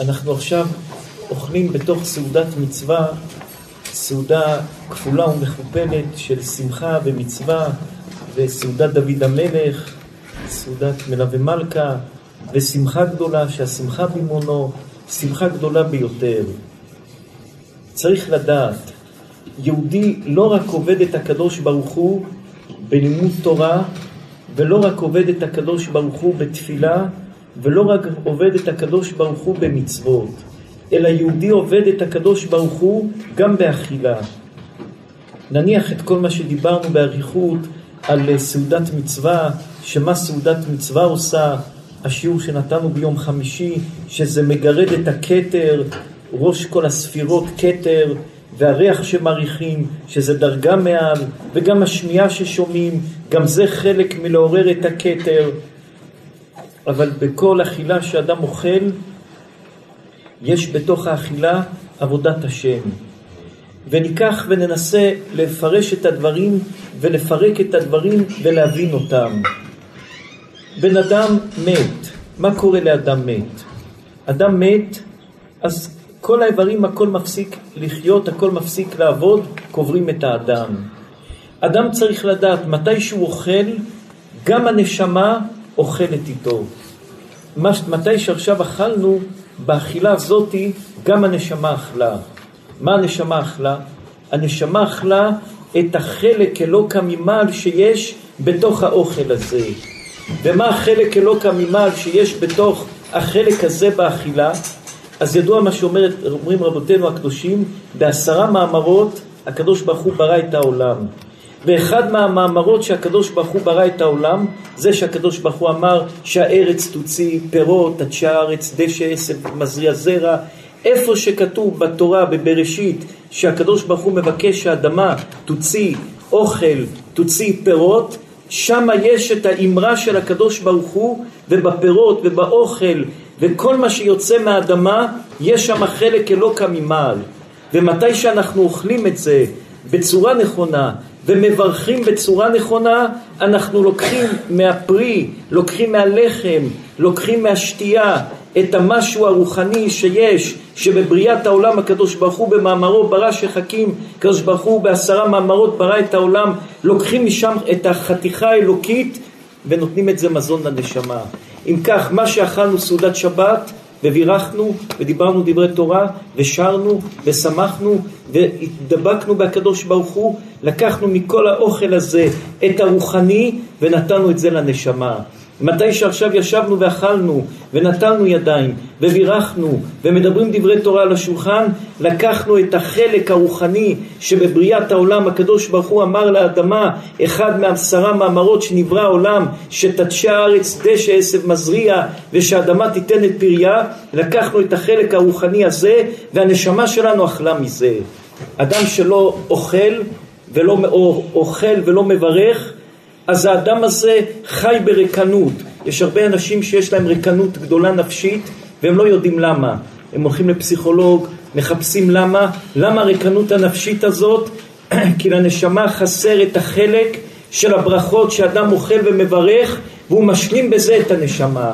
אנחנו עכשיו אוכלים בתוך סעודת מצווה, סעודה כפולה ומכופלת של שמחה ומצווה, וסעודת דוד המלך, סעודת מלווה מלכה, ושמחה גדולה, שהשמחה במעונו, שמחה גדולה ביותר. צריך לדעת, יהודי לא רק עובד את הקדוש ברוך הוא בלימוד תורה, ולא רק עובד את הקדוש ברוך הוא בתפילה, ולא רק עובד את הקדוש ברוך הוא במצוות, אלא יהודי עובד את הקדוש ברוך הוא גם באכילה. נניח את כל מה שדיברנו באריכות על סעודת מצווה, שמה סעודת מצווה עושה, השיעור שנתנו ביום חמישי, שזה מגרד את הכתר, ראש כל הספירות כתר, והריח שמריחים, שזה דרגה מעל, וגם השמיעה ששומעים, גם זה חלק מלעורר את הכתר. אבל בכל אכילה שאדם אוכל, יש בתוך האכילה עבודת השם. וניקח וננסה לפרש את הדברים ולפרק את הדברים ולהבין אותם. בן אדם מת, מה קורה לאדם מת? אדם מת, אז כל האיברים הכל מפסיק לחיות, הכל מפסיק לעבוד, קוברים את האדם. אדם צריך לדעת מתי שהוא אוכל, גם הנשמה אוכלת איתו. מתי שעכשיו אכלנו, באכילה הזאתי גם הנשמה אכלה. מה הנשמה אכלה? הנשמה אכלה את החלק אלוקא ממעל שיש בתוך האוכל הזה. ומה החלק אלוקא ממעל שיש בתוך החלק הזה באכילה? אז ידוע מה שאומרים רבותינו הקדושים, בעשרה מאמרות הקדוש ברוך הוא ברא את העולם. ואחד מהמאמרות שהקדוש ברוך הוא ברא את העולם זה שהקדוש ברוך הוא אמר שהארץ תוציא פירות, עדשי הארץ, דשא עשב, מזריע זרע. איפה שכתוב בתורה בבראשית שהקדוש ברוך הוא מבקש שהאדמה תוציא אוכל, תוציא פירות שם יש את האמרה של הקדוש ברוך הוא ובפירות ובאוכל וכל מה שיוצא מהאדמה יש שם חלק אלוקא ממעל. ומתי שאנחנו אוכלים את זה בצורה נכונה ומברכים בצורה נכונה, אנחנו לוקחים מהפרי, לוקחים מהלחם, לוקחים מהשתייה את המשהו הרוחני שיש, שבבריאת העולם הקדוש ברוך הוא במאמרו ברא שחקים, הקדוש ברוך הוא בעשרה מאמרות ברא את העולם, לוקחים משם את החתיכה האלוקית ונותנים את זה מזון לנשמה. אם כך, מה שאכלנו סעודת שבת ובירכנו ודיברנו דברי תורה ושרנו ושמחנו והתדבקנו בקדוש ברוך הוא, לקחנו מכל האוכל הזה את הרוחני ונתנו את זה לנשמה. מתי שעכשיו ישבנו ואכלנו ונתנו ידיים ובירכנו ומדברים דברי תורה על השולחן, לקחנו את החלק הרוחני שבבריאת העולם הקדוש ברוך הוא אמר לאדמה, אחד מעשרה מאמרות שנברא העולם, שתדשי הארץ דשא עשב מזריע ושהאדמה תיתן את פריה, לקחנו את החלק הרוחני הזה והנשמה שלנו אכלה מזה. אדם שלא אוכל ולא אוכל ולא מברך אז האדם הזה חי ברקנות. יש הרבה אנשים שיש להם רקנות גדולה נפשית והם לא יודעים למה. הם הולכים לפסיכולוג, מחפשים למה, למה הרקנות הנפשית הזאת? כי לנשמה חסר את החלק של הברכות שאדם אוכל ומברך והוא משלים בזה את הנשמה.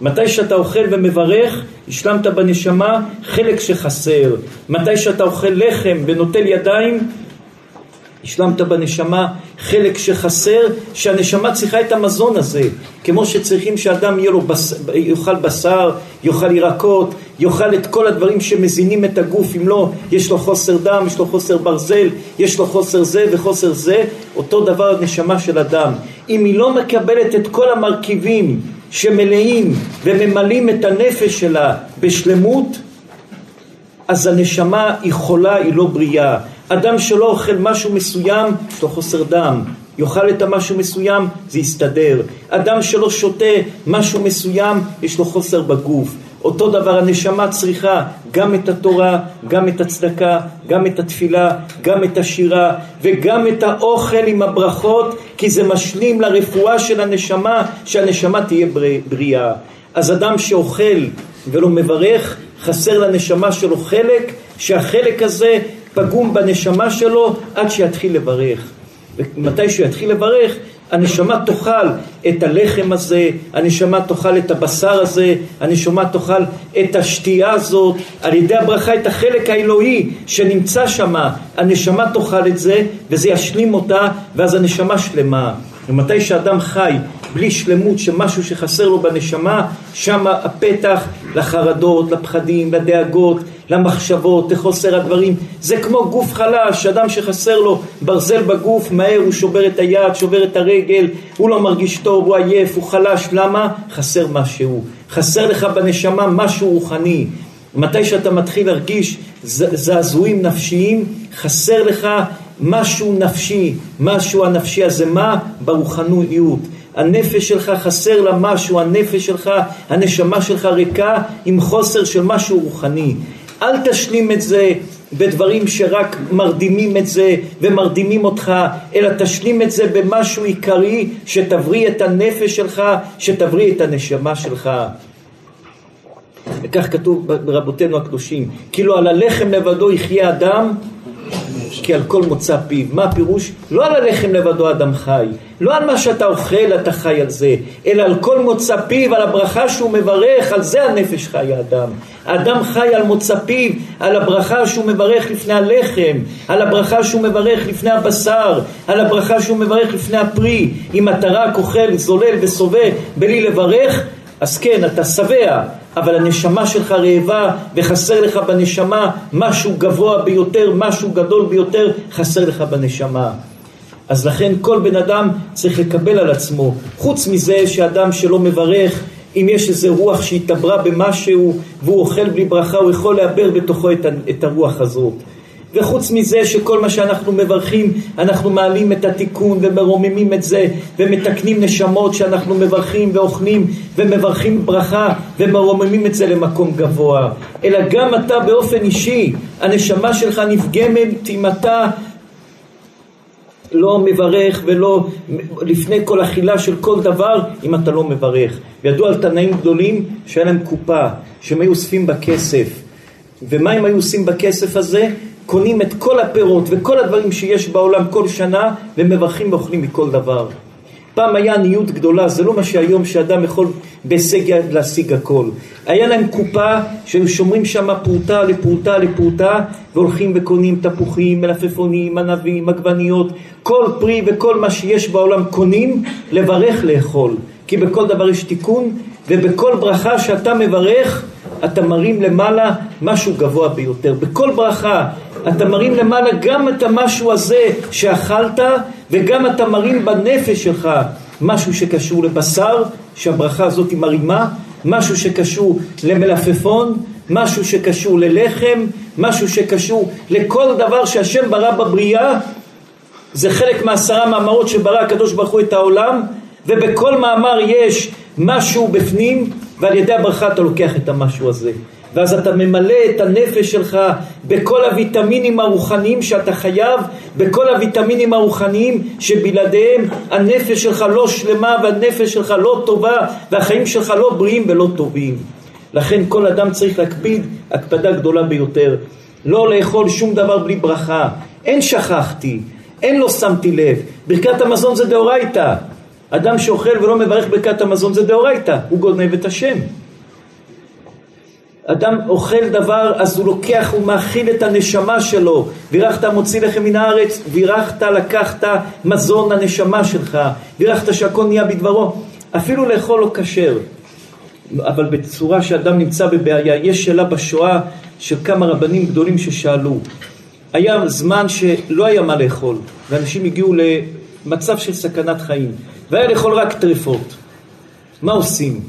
מתי שאתה אוכל ומברך, השלמת בנשמה חלק שחסר. מתי שאתה אוכל לחם ונוטל ידיים, השלמת בנשמה חלק שחסר, שהנשמה צריכה את המזון הזה, כמו שצריכים שאדם בס... יאכל בשר, יאכל ירקות, יאכל את כל הדברים שמזינים את הגוף, אם לא, יש לו חוסר דם, יש לו חוסר ברזל, יש לו חוסר זה וחוסר זה, אותו דבר הנשמה של אדם. אם היא לא מקבלת את כל המרכיבים שמלאים וממלאים את הנפש שלה בשלמות, אז הנשמה היא חולה, היא לא בריאה. אדם שלא אוכל משהו מסוים, יש חוסר דם. יאכל את המשהו מסוים, זה יסתדר. אדם שלא שותה משהו מסוים, יש לו חוסר בגוף. אותו דבר הנשמה צריכה גם את התורה, גם את הצדקה, גם את התפילה, גם את השירה וגם את האוכל עם הברכות כי זה משלים לרפואה של הנשמה שהנשמה תהיה בריאה. אז אדם שאוכל ולא מברך חסר לנשמה שלו חלק שהחלק הזה פגום בנשמה שלו עד שיתחיל לברך. ומתי שהוא יתחיל לברך, הנשמה תאכל את הלחם הזה, הנשמה תאכל את הבשר הזה, הנשמה תאכל את השתייה הזאת, על ידי הברכה את החלק האלוהי שנמצא שם, הנשמה תאכל את זה וזה ישלים אותה ואז הנשמה שלמה. ומתי שאדם חי בלי שלמות שמשהו שחסר לו בנשמה, שם הפתח לחרדות, לפחדים, לדאגות, למחשבות, לחוסר הדברים. זה כמו גוף חלש, אדם שחסר לו ברזל בגוף, מהר הוא שובר את היד, שובר את הרגל, הוא לא מרגיש טוב, הוא עייף, הוא חלש. למה? חסר משהו. חסר לך בנשמה משהו רוחני. מתי שאתה מתחיל להרגיש זעזועים נפשיים, חסר לך משהו נפשי. משהו הנפשי הזה מה? ברוחניות. הנפש שלך חסר לה משהו, הנפש שלך, הנשמה שלך ריקה עם חוסר של משהו רוחני. אל תשלים את זה בדברים שרק מרדימים את זה ומרדימים אותך, אלא תשלים את זה במשהו עיקרי שתבריא את הנפש שלך, שתבריא את הנשמה שלך. וכך כתוב ברבותינו הקדושים, כאילו על הלחם לבדו יחיה אדם כי על כל מוצא פיו. מה הפירוש? לא על הלחם לבדו אדם חי, לא על מה שאתה אוכל אתה חי על זה, אלא על כל מוצא פיו, על הברכה שהוא מברך, על זה הנפש חי האדם. האדם חי על מוצא פיו, על הברכה שהוא מברך לפני הלחם, על הברכה שהוא מברך לפני הבשר, על הברכה שהוא מברך לפני הפרי. אם אתה רק אוכל, זולל וסובה בלי לברך, אז כן, אתה שבע, אבל הנשמה שלך רעבה וחסר לך בנשמה משהו גבוה ביותר, משהו גדול ביותר, חסר לך בנשמה. אז לכן כל בן אדם צריך לקבל על עצמו, חוץ מזה שאדם שלא מברך, אם יש איזה רוח שהתעברה במשהו והוא אוכל בלי ברכה, הוא יכול לעבר בתוכו את הרוח הזאת. וחוץ מזה שכל מה שאנחנו מברכים, אנחנו מעלים את התיקון ומרוממים את זה ומתקנים נשמות שאנחנו מברכים ואוכלים ומברכים ברכה ומרוממים את זה למקום גבוה. אלא גם אתה באופן אישי, הנשמה שלך נפגמת אם אתה לא מברך ולא לפני כל אכילה של כל דבר אם אתה לא מברך. וידוע על תנאים גדולים שהיה להם קופה, שהם היו אוספים בכסף. ומה הם היו עושים בכסף הזה? קונים את כל הפירות וכל הדברים שיש בעולם כל שנה ומברכים ואוכלים מכל דבר. פעם היה עניות גדולה, זה לא מה שהיום שאדם יכול בהישג יד להשיג הכל. היה להם קופה שהיו שומרים שם פרוטה לפרוטה לפרוטה והולכים וקונים תפוחים, מלפפונים, ענבים, עגבניות, כל פרי וכל מה שיש בעולם קונים לברך לאכול. כי בכל דבר יש תיקון ובכל ברכה שאתה מברך אתה מרים למעלה משהו גבוה ביותר. בכל ברכה אתה מרים למעלה גם את המשהו הזה שאכלת וגם אתה מרים בנפש שלך. משהו שקשור לבשר, שהברכה הזאת היא מרימה, משהו שקשור למלפפון, משהו שקשור ללחם, משהו שקשור לכל דבר שהשם ברא בבריאה, זה חלק מעשרה מאמרות שברא הקדוש ברוך הוא את העולם, ובכל מאמר יש משהו בפנים, ועל ידי הברכה אתה לוקח את המשהו הזה. ואז אתה ממלא את הנפש שלך בכל הוויטמינים הרוחניים שאתה חייב, בכל הוויטמינים הרוחניים שבלעדיהם הנפש שלך לא שלמה והנפש שלך לא טובה והחיים שלך לא בריאים ולא טובים. לכן כל אדם צריך להקפיד הקפדה גדולה ביותר. לא לאכול שום דבר בלי ברכה. אין שכחתי, אין לא שמתי לב. ברכת המזון זה דאורייתא. אדם שאוכל ולא מברך ברכת המזון זה דאורייתא, הוא גונב את השם. אדם אוכל דבר אז הוא לוקח, הוא מאכיל את הנשמה שלו. וירחת מוציא לחם מן הארץ, וירחת לקחת מזון לנשמה שלך, וירחת שהכל נהיה בדברו. אפילו לאכול לא כשר. אבל בצורה שאדם נמצא בבעיה יש שאלה בשואה של כמה רבנים גדולים ששאלו. היה זמן שלא היה מה לאכול ואנשים הגיעו למצב של סכנת חיים. והיה לאכול רק טרפות. מה עושים?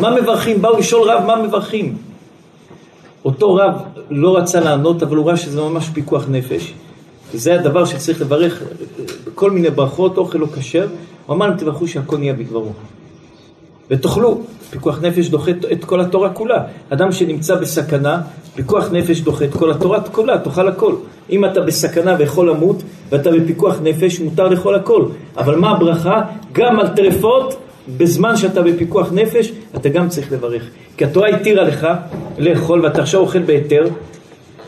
מה מברכים? באו לשאול רב מה מברכים אותו רב לא רצה לענות, אבל הוא ראה שזה ממש פיקוח נפש. זה הדבר שצריך לברך בכל מיני ברכות, אוכל לא כשר. הוא אמר להם, תברכו שהכל נהיה בדברו. ותאכלו. פיקוח נפש דוחה את כל התורה כולה. אדם שנמצא בסכנה, פיקוח נפש דוחה את כל התורה כולה, תאכל הכל. אם אתה בסכנה ויכול למות, ואתה בפיקוח נפש, מותר לאכול הכל. אבל מה הברכה? גם על טרפות בזמן שאתה בפיקוח נפש, אתה גם צריך לברך. כי התורה התירה לך לאכול ואתה עכשיו אוכל בהיתר,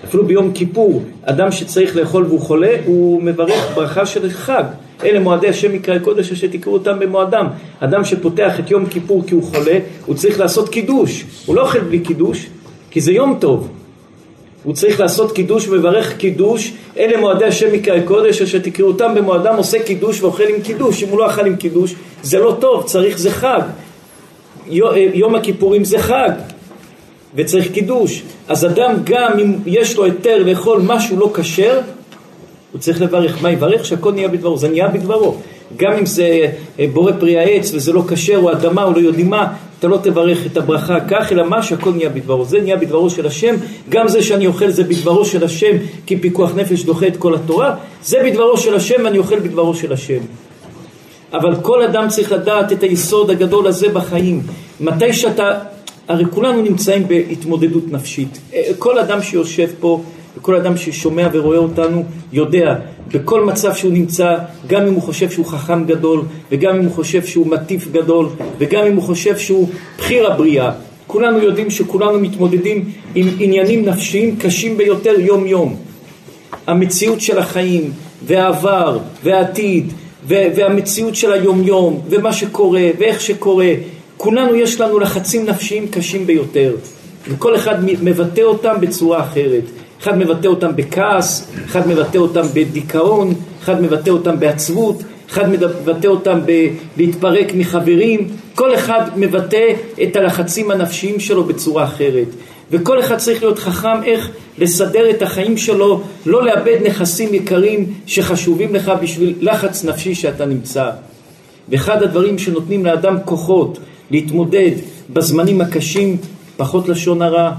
אפילו ביום כיפור, אדם שצריך לאכול והוא חולה, הוא מברך ברכה של חג. אלה מועדי השם מקראי קודש אשר תקראו אותם במועדם. אדם שפותח את יום כיפור כי הוא חולה, הוא צריך לעשות קידוש. הוא לא אוכל בלי קידוש, כי זה יום טוב. הוא צריך לעשות קידוש ומברך קידוש, אלה מועדי השם מקראי קודש אשר תקראו אותם במועדם עושה קידוש ואוכל עם קידוש, אם הוא לא אכל עם קידוש זה לא טוב, צריך זה חג, יום הכיפורים זה חג וצריך קידוש, אז אדם גם אם יש לו היתר לאכול משהו לא כשר, הוא צריך לברך, מה יברך? שהכל נהיה בדברו, זה נהיה בדברו, גם אם זה אה, בורא פרי העץ וזה לא כשר או אדמה או לא יודעים מה, אתה לא תברך את הברכה כך, אלא מה שהכל נהיה בדברו. זה נהיה בדברו של השם, גם זה שאני אוכל זה בדברו של השם, כי פיקוח נפש דוחה את כל התורה, זה בדברו של השם ואני אוכל בדברו של השם. אבל כל אדם צריך לדעת את היסוד הגדול הזה בחיים. מתי שאתה, הרי כולנו נמצאים בהתמודדות נפשית. כל אדם שיושב פה, וכל אדם ששומע ורואה אותנו, יודע בכל מצב שהוא נמצא, גם אם הוא חושב שהוא חכם גדול, וגם אם הוא חושב שהוא מטיף גדול, וגם אם הוא חושב שהוא בחיר הבריאה, כולנו יודעים שכולנו מתמודדים עם עניינים נפשיים קשים ביותר יום יום. המציאות של החיים, והעבר, והעתיד, והמציאות של היום יום, ומה שקורה, ואיך שקורה, כולנו יש לנו לחצים נפשיים קשים ביותר, וכל אחד מבטא אותם בצורה אחרת. אחד מבטא אותם בכעס, אחד מבטא אותם בדיכאון, אחד מבטא אותם בעצבות, אחד מבטא אותם בלהתפרק מחברים, כל אחד מבטא את הלחצים הנפשיים שלו בצורה אחרת. וכל אחד צריך להיות חכם איך לסדר את החיים שלו, לא לאבד נכסים יקרים שחשובים לך בשביל לחץ נפשי שאתה נמצא. ואחד הדברים שנותנים לאדם כוחות להתמודד בזמנים הקשים, פחות לשון הרע,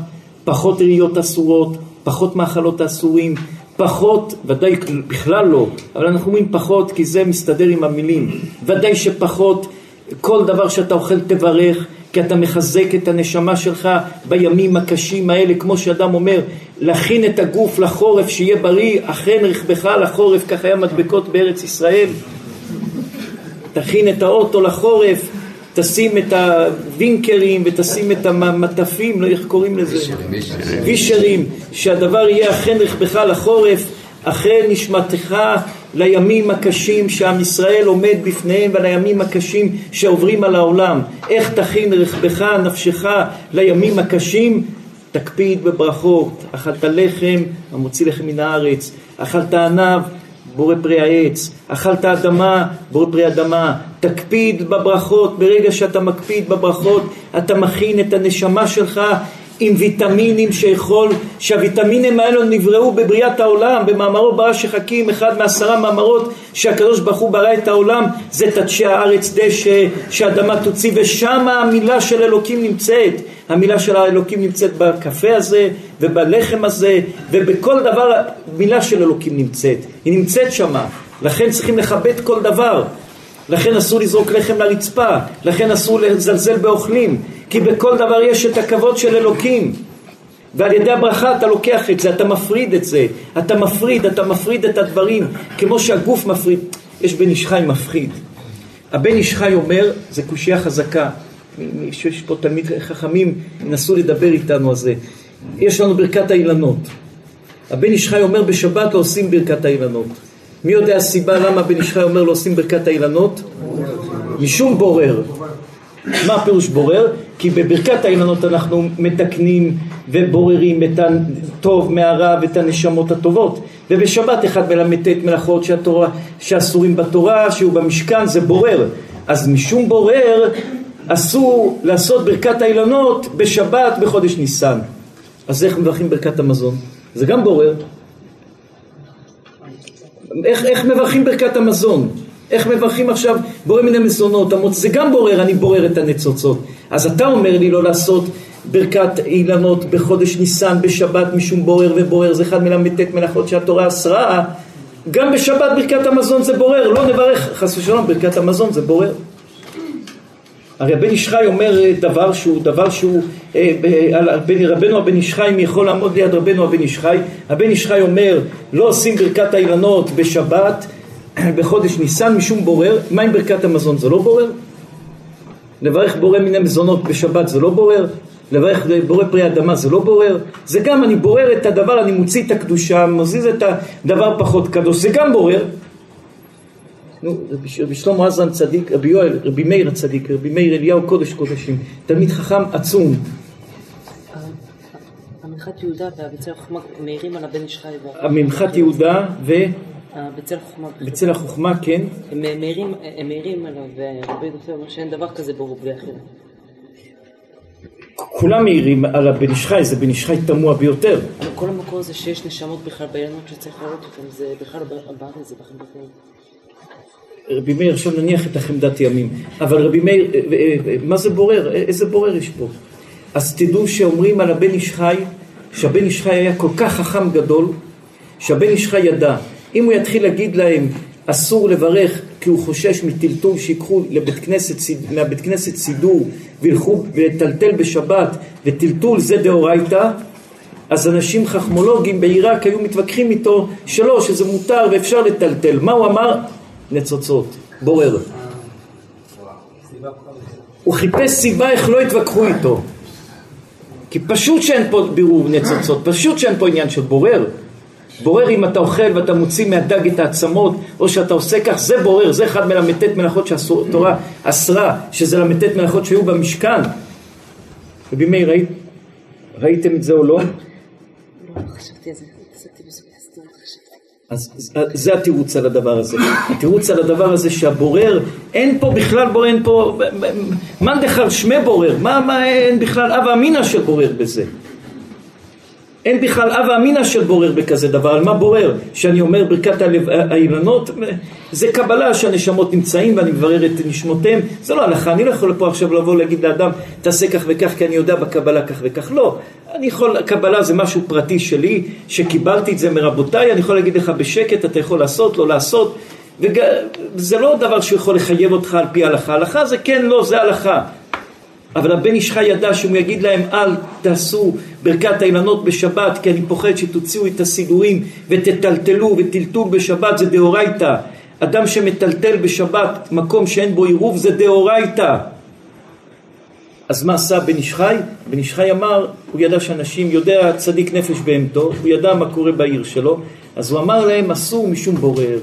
פחות ראיות אסורות, פחות מאכלות האסורים, פחות, ודאי בכלל לא, אבל אנחנו אומרים פחות כי זה מסתדר עם המילים, ודאי שפחות, כל דבר שאתה אוכל תברך, כי אתה מחזק את הנשמה שלך בימים הקשים האלה, כמו שאדם אומר, להכין את הגוף לחורף שיהיה בריא, אכן רכבך לחורף, כך היה מדבקות בארץ ישראל. תכין את האוטו לחורף, תשים את הווינקרים ותשים את המטפים, לא איך קוראים לזה? וישרים, שהדבר יהיה אכן רכבך לחורף, אכן נשמתך לימים הקשים שעם ישראל עומד בפניהם ולימים הקשים שעוברים על העולם. איך תכין רכבך, נפשך, לימים הקשים? תקפיד בברכות, אכלת לחם המוציא לחם מן הארץ, אכלת ענב בורא פרי העץ, אכלת אדמה, בורא פרי אדמה, תקפיד בברכות, ברגע שאתה מקפיד בברכות אתה מכין את הנשמה שלך עם ויטמינים שיכול, שהוויטמינים האלו נבראו בבריאת העולם, במאמרו ברא שחכים, אחד מעשרה מאמרות שהקדוש ברוך הוא ברא את העולם, זה תדשי הארץ דשא, שאדמה תוציא, ושם המילה של אלוקים נמצאת, המילה של האלוקים נמצאת בקפה הזה, ובלחם הזה, ובכל דבר מילה של אלוקים נמצאת, היא נמצאת שמה, לכן צריכים לכבד כל דבר, לכן אסור לזרוק לחם לרצפה, לכן אסור לזלזל באוכלים, כי בכל דבר יש את הכבוד של אלוקים. ועל ידי הברכה אתה לוקח את זה, אתה מפריד את זה, אתה מפריד, אתה מפריד את הדברים, כמו שהגוף מפריד. יש בן איש חי מפחיד. הבן איש חי אומר, זה קושייה חזקה. יש פה תלמיד חכמים, נסו לדבר איתנו על זה. יש לנו ברכת האילנות. הבן איש חי אומר בשבת לא עושים ברכת האילנות. מי יודע הסיבה למה בן איש חי אומר לא עושים ברכת האילנות? משום בורר. מה הפירוש בורר? כי בברכת האילנות אנחנו מתקנים ובוררים את הטוב מהרע ואת הנשמות הטובות ובשבת אחד מלמד את מלאכות שהתורה, שאסורים בתורה שהוא במשכן זה בורר אז משום בורר אסור לעשות ברכת האילנות בשבת בחודש ניסן אז איך מברכים ברכת המזון? זה גם בורר איך, איך מברכים ברכת המזון? איך מברכים עכשיו בורא מן המזונות, המוצ... זה גם בורר, אני בורר את הניצוצות. אז אתה אומר לי לא לעשות ברכת אילנות בחודש ניסן בשבת משום בורר ובורר, זה אחד מל"ט מלאכות שהתורה אסרה, גם בשבת ברכת המזון זה בורר, לא נברך חס ושלום ברכת המזון זה בורר. הרי הבן איש חי אומר דבר שהוא, דבר שהוא, אה, רבנו הבן איש חי, מי יכול לעמוד ליד רבנו הבן איש חי, הבן איש חי אומר לא עושים ברכת האילנות בשבת בחודש ניסן משום בורר, מה עם ברכת המזון זה לא בורר? לברך בורא מיני מזונות בשבת זה לא בורר? לברך בורא פרי אדמה זה לא בורר? זה גם אני בורר את הדבר, אני מוציא את הקדושה, מזיז את הדבר פחות קדוש, זה גם בורר. נו, רבי שלמה עזרן צדיק, רבי יואל, רבי מאיר הצדיק, רבי מאיר אליהו קודש קודשים, תלמיד חכם עצום. המנחת יהודה החוכמה מאירים על הבן איש חי. המנחת יהודה ו... בצל החוכמה. בצל החוכמה, כן. הם מאירים עליו, ורבי יהודה אומר שאין דבר כזה ברור בלי אחר. כולם מעירים על הבן איש חי, זה בן איש חי תמוה ביותר. כל המקור הזה שיש נשמות בכלל בעיינות שצריך לראות אותם, זה בכלל בארץ, זה בחמדת ימים. רבי מאיר עכשיו נניח את החמדת ימים, אבל רבי מאיר, אה, אה, אה, מה זה בורר? איזה בורר יש פה? אז תדעו שאומרים על הבן איש חי, שהבן איש חי היה כל כך חכם גדול, שהבן איש חי ידע, אם הוא יתחיל להגיד להם אסור לברך כי הוא חושש מטלטול שיקחו לבית כנסת, מהבית כנסת סידור וילכו לטלטל בשבת וטלטול זה דאורייתא אז אנשים חכמולוגים בעיראק היו מתווכחים איתו שלא, שזה מותר ואפשר לטלטל. מה הוא אמר? נצוצות, בורר. הוא חיפש סיבה איך לא יתווכחו איתו. כי פשוט שאין פה בירור נצוצות, פשוט שאין פה עניין של בורר. בורר אם אתה אוכל ואתה מוציא מהדג את העצמות, או שאתה עושה כך, זה בורר, זה אחד מל"ט מלאכות שהתורה אסרה, שזה ל"ט מלאכות שהיו במשכן. רבי מאיר, ראית, ראיתם את זה או לא? לא, אז זה התירוץ על הדבר הזה. התירוץ על הדבר הזה שהבורר, אין פה בכלל בורר, אין פה, מאן דחר שמי בורר, מה, מה אין בכלל אב אמינא של בורר בזה? אין בכלל אב אמינא של בורר בכזה דבר, על מה בורר? שאני אומר ברכת האילנות, זה קבלה שהנשמות נמצאים ואני מברר את נשמותיהם, זה לא הלכה, אני לא יכול פה עכשיו לבוא להגיד לאדם תעשה כך וכך כי אני יודע בקבלה כך וכך, לא, אני יכול, קבלה זה משהו פרטי שלי, שקיבלתי את זה מרבותיי, אני יכול להגיד לך בשקט, אתה יכול לעשות, לא לעשות, וזה לא דבר שיכול לחייב אותך על פי ההלכה, הלכה זה כן, לא, זה הלכה, אבל הבן איש חי ידע שאם הוא יגיד להם אל תעשו ברכת האילנות בשבת כי אני פוחד שתוציאו את הסידורים ותטלטלו וטלטול בשבת זה דאורייתא אדם שמטלטל בשבת מקום שאין בו עירוב זה דאורייתא אז מה עשה בן איש חי? בן איש חי אמר, הוא ידע שאנשים, יודע צדיק נפש בהמתו, הוא ידע מה קורה בעיר שלו, אז הוא אמר להם אסור משום בורר.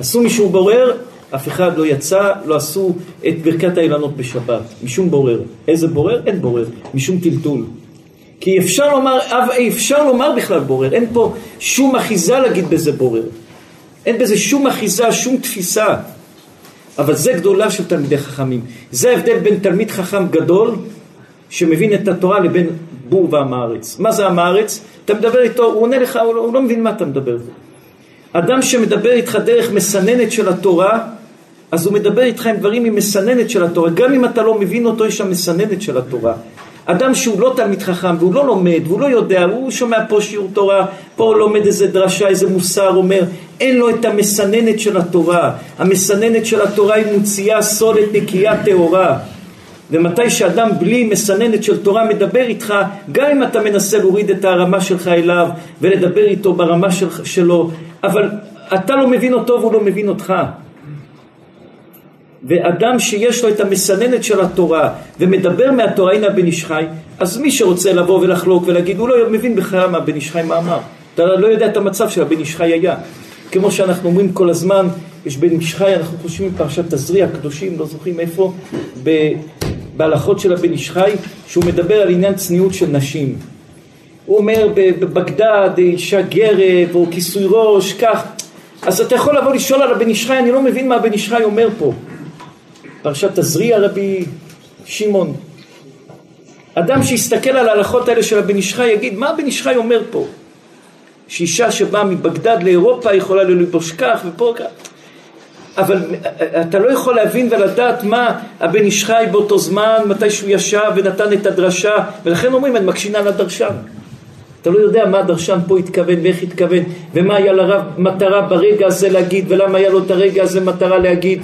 אסור משום בורר, אף אחד לא יצא, לא עשו את ברכת האילנות בשבת, משום בורר. איזה בורר? אין בורר, משום טלטול. כי אפשר לומר, אפשר לומר בכלל בורר, אין פה שום אחיזה להגיד בזה בורר. אין בזה שום אחיזה, שום תפיסה. אבל זה גדולה של תלמידי חכמים. זה ההבדל בין תלמיד חכם גדול שמבין את התורה לבין בור ועם הארץ. מה זה עם הארץ? אתה מדבר איתו, הוא עונה לך, הוא לא, הוא לא מבין מה אתה מדבר. אדם שמדבר איתך דרך מסננת של התורה, אז הוא מדבר איתך עם דברים עם מסננת של התורה. גם אם אתה לא מבין אותו, יש שם מסננת של התורה. אדם שהוא לא תלמיד חכם והוא לא לומד והוא לא יודע, הוא שומע פה שיעור תורה, פה הוא לומד איזה דרשה, איזה מוסר, אומר, אין לו את המסננת של התורה. המסננת של התורה היא מוציאה סולת נקייה טהורה. ומתי שאדם בלי מסננת של תורה מדבר איתך, גם אם אתה מנסה להוריד את הרמה שלך אליו ולדבר איתו ברמה של, שלו, אבל אתה לא מבין אותו והוא לא מבין אותך. ואדם שיש לו את המסננת של התורה ומדבר מהתורה, הנה הבן איש חי, אז מי שרוצה לבוא ולחלוק ולהגיד, הוא לא מבין בכלל מה הבן איש חי מה אמר. אתה לא יודע את המצב של הבן איש חי היה. כמו שאנחנו אומרים כל הזמן, יש בן איש חי, אנחנו חושבים פרשת תזריע, הקדושים, לא זוכרים איפה, בהלכות של הבן איש חי, שהוא מדבר על עניין צניעות של נשים. הוא אומר בבגדד, אישה גרב, או כיסוי ראש, כך. אז אתה יכול לבוא לשאול על הבן איש חי, אני לא מבין מה הבן איש חי אומר פה. פרשת תזריע רבי שמעון. אדם שיסתכל על ההלכות האלה של הבן איש יגיד מה הבן איש אומר פה? שאישה שבאה מבגדד לאירופה יכולה ללבוש כך ופה כך אבל אתה לא יכול להבין ולדעת מה הבן איש חי באותו זמן, מתי שהוא ישב ונתן את הדרשה ולכן אומרים את מקשינה לדרשן אתה לא יודע מה הדרשן פה התכוון ואיך התכוון ומה היה לרב מטרה ברגע הזה להגיד ולמה היה לו את הרגע הזה מטרה להגיד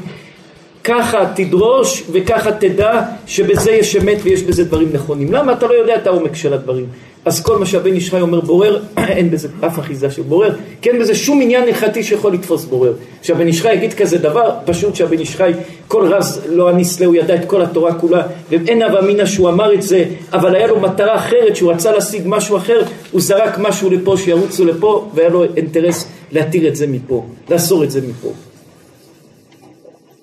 ככה תדרוש וככה תדע שבזה יש אמת ויש בזה דברים נכונים. למה? אתה לא יודע את העומק של הדברים. אז כל מה שהבן איש חי אומר בורר, אין בזה אף אחיזה של בורר, כי אין בזה שום עניין הלכתי שיכול לתפוס בורר. שהבן איש חי יגיד כזה דבר, פשוט שהבן איש חי, כל רז לא הניסלה, הוא ידע את כל התורה כולה, ואין אב אמינא שהוא אמר את זה, אבל היה לו מטרה אחרת, שהוא רצה להשיג משהו אחר, הוא זרק משהו לפה, שירוצו לפה, והיה לו אינטרס להתיר את זה מפה, לאסור את זה מפה.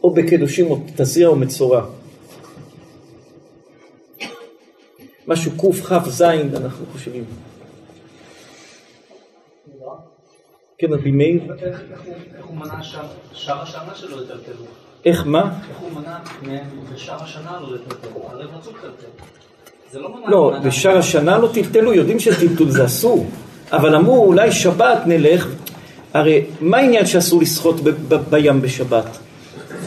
או בקידושים או תזריע או מצורע. משהו קכ"ז אנחנו חושבים. כן, רבי מאיר? איך הוא מנע שאר השנה שלא יטלטלו? איך מה? איך הוא מנע בשאר השנה לא לטלטל? הרי רצו לטלטל. זה לא מנע... לא, בשאר השנה לא טלטלו, יודעים שטלטול זה אסור. אבל אמרו אולי שבת נלך, הרי מה העניין שאסור לשחות בים בשבת?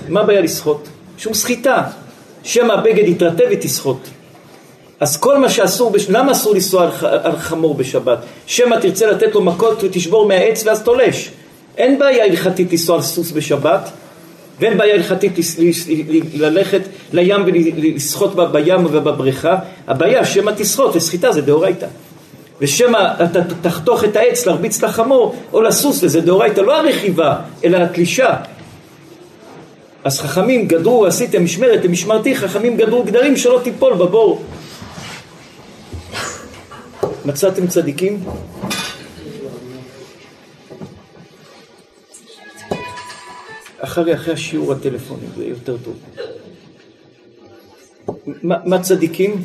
מה הבעיה לשחות? שום סחיטה. שמא הבגד יתרטב ותשחות. אז כל מה שאסור, בש... למה אסור לנסוע על, ח... על חמור בשבת? שמא תרצה לתת לו מכות ותשבור מהעץ ואז תולש. אין בעיה הלכתית לנסוע על סוס בשבת, ואין בעיה הלכתית ללכת לים ולשחות בים ובבריכה, הבעיה שמא תשחות, וסחיטה זה דאורייתא. ושמא אתה תחתוך את העץ להרביץ לחמור או לסוס, וזה דאורייתא, לא הרכיבה, אלא התלישה. אז חכמים גדרו, עשיתם משמרת למשמרתי, חכמים גדרו גדרים שלא תיפול בבור. מצאתם צדיקים? אחרי, אחרי השיעור הטלפוני, זה יותר טוב. מה צדיקים?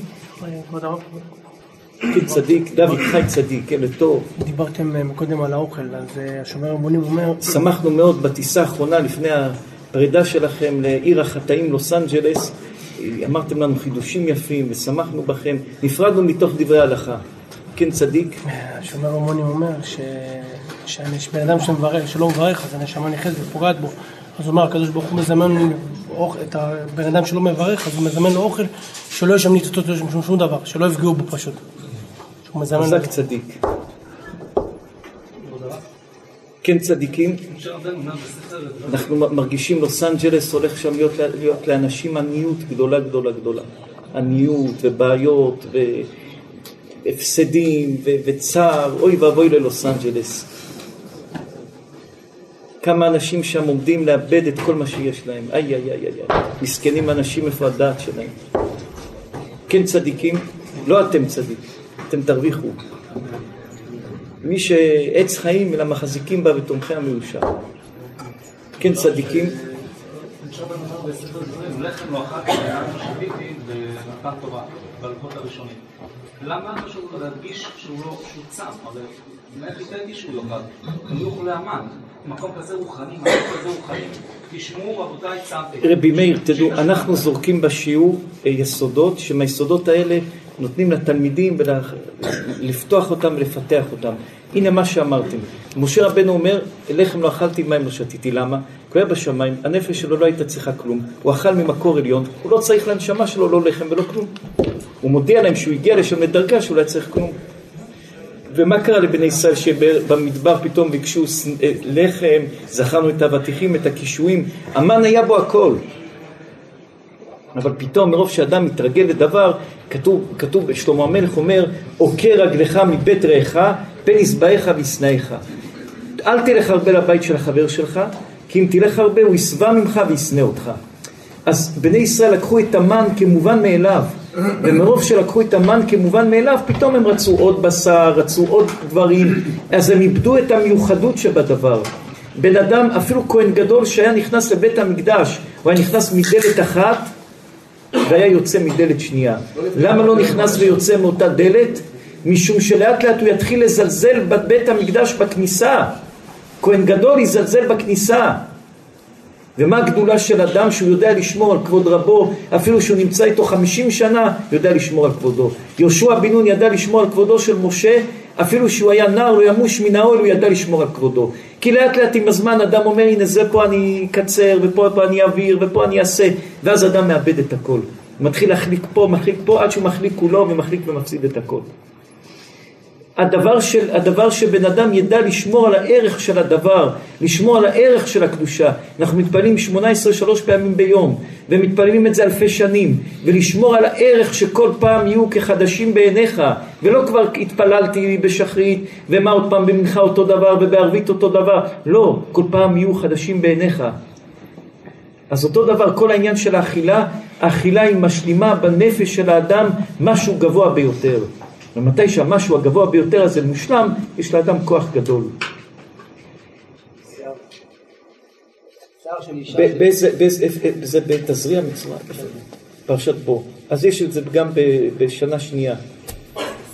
כן, צדיק, דוד חי צדיק, ילד טוב. דיברתם אה, קודם על האוכל, אז אה, השומר המונים אומר... שמחנו מאוד בטיסה האחרונה לפני הפרידה שלכם לעיר החטאים לוס אנג'לס. אמרתם לנו חידושים יפים ושמחנו בכם, נפרדנו מתוך דברי ההלכה. כן צדיק. השומר המונים אומר שבן אדם שמברך, שלא מברך, אז הנשמה נכנסת ופוגעת בו. אז הוא אומר, הקדוש ברוך הוא מזמן את הבן אדם שלא מברך, אז הוא מזמן לו אוכל שלא ישמנית אותו שום דבר, שלא יפגעו בו פשוט. חזק צדיק. כן צדיקים, אנחנו מרגישים לוס אנג'לס הולך שם להיות, להיות לאנשים עניות גדולה גדולה גדולה. עניות ובעיות והפסדים וצער, אוי ואבוי ללוס אנג'לס. כמה אנשים שם עומדים לאבד את כל מה שיש להם, איי איי איי איי, מסכנים אנשים איפה הדעת שלהם. כן צדיקים, לא אתם צדיק, אתם תרוויחו. מי שעץ חיים אלא מחזיקים בה ותומכי המאושר. כן צדיקים. לא. למה חשוב להדגיש שהוא לא, שהוא צם? הרי מאיך יתאתי שהוא יאכל? הוא יאכל לאמן. מקום כזה רוחני, מקום כזה רוחני. תשמעו רבותיי צמתי. רבי מאיר, תדעו, אנחנו זורקים בשיעור יסודות, שמהיסודות האלה נותנים לתלמידים לפתוח אותם ולפתח אותם. הנה מה שאמרתם. משה רבנו אומר, לחם לא אכלתי, מים לא שתיתי. למה? כי הוא היה בשמיים, הנפש שלו לא הייתה צריכה כלום. הוא אכל ממקור עליון, הוא לא צריך לנשמה שלו לא לחם ולא כלום. הוא מודיע להם שהוא הגיע לשם לדרגה שהוא לא היה צריך כלום. ומה קרה לבני ישראל שבמדבר פתאום ביקשו אה, לחם, זכרנו את האבטיחים, את הקישואים, המן היה בו הכל. אבל פתאום מרוב שאדם מתרגל לדבר, כתוב, כתוב, שלמה המלך אומר, עוקר רגלך מבית רעך, פן ישבעך וישנאיך. אל תלך הרבה לבית של החבר שלך, כי אם תלך הרבה הוא ישבע ממך וישנא אותך. אז בני ישראל לקחו את המן כמובן מאליו, ומרוב שלקחו את המן כמובן מאליו, פתאום הם רצו עוד בשר, רצו עוד דברים, אז הם איבדו את המיוחדות שבדבר. בן אדם, אפילו כהן גדול שהיה נכנס לבית המקדש, הוא היה נכנס מדלת אחת והיה יוצא מדלת שנייה. למה לא נכנס ויוצא מאותה דלת? משום שלאט לאט הוא יתחיל לזלזל בבית המקדש בכניסה. כהן גדול יזלזל בכניסה. ומה הגדולה של אדם שהוא יודע לשמור על כבוד רבו, אפילו שהוא נמצא איתו חמישים שנה, יודע לשמור על כבודו. יהושע בן נון ידע לשמור על כבודו של משה, אפילו שהוא היה נער, הוא ימוש מן האוהל, הוא ידע לשמור על כבודו. כי לאט לאט עם הזמן אדם אומר, הנה זה פה אני אקצר, ופה אני אעביר, ופה אני אעשה, ואז אדם מאבד את הכל. מתחיל להחליק פה, מחליק פה, עד שהוא מחליק כולו ומחליק ומפסיד את הכל. הדבר, של, הדבר שבן אדם ידע לשמור על הערך של הדבר, לשמור על הערך של הקדושה. אנחנו מתפללים 18 שלוש פעמים ביום, ומתפללים את זה אלפי שנים, ולשמור על הערך שכל פעם יהיו כחדשים בעיניך, ולא כבר התפללתי בשחרית, ומה עוד פעם במנחה אותו דבר, ובערבית אותו דבר, לא, כל פעם יהיו חדשים בעיניך. אז אותו דבר, כל העניין של האכילה, האכילה היא משלימה בנפש של האדם משהו גבוה ביותר. ומתי שהמשהו הגבוה ביותר הזה מושלם, יש לאדם כוח גדול. זה בתזריע מצווה, פרשת בו. אז יש את זה גם בשנה שנייה.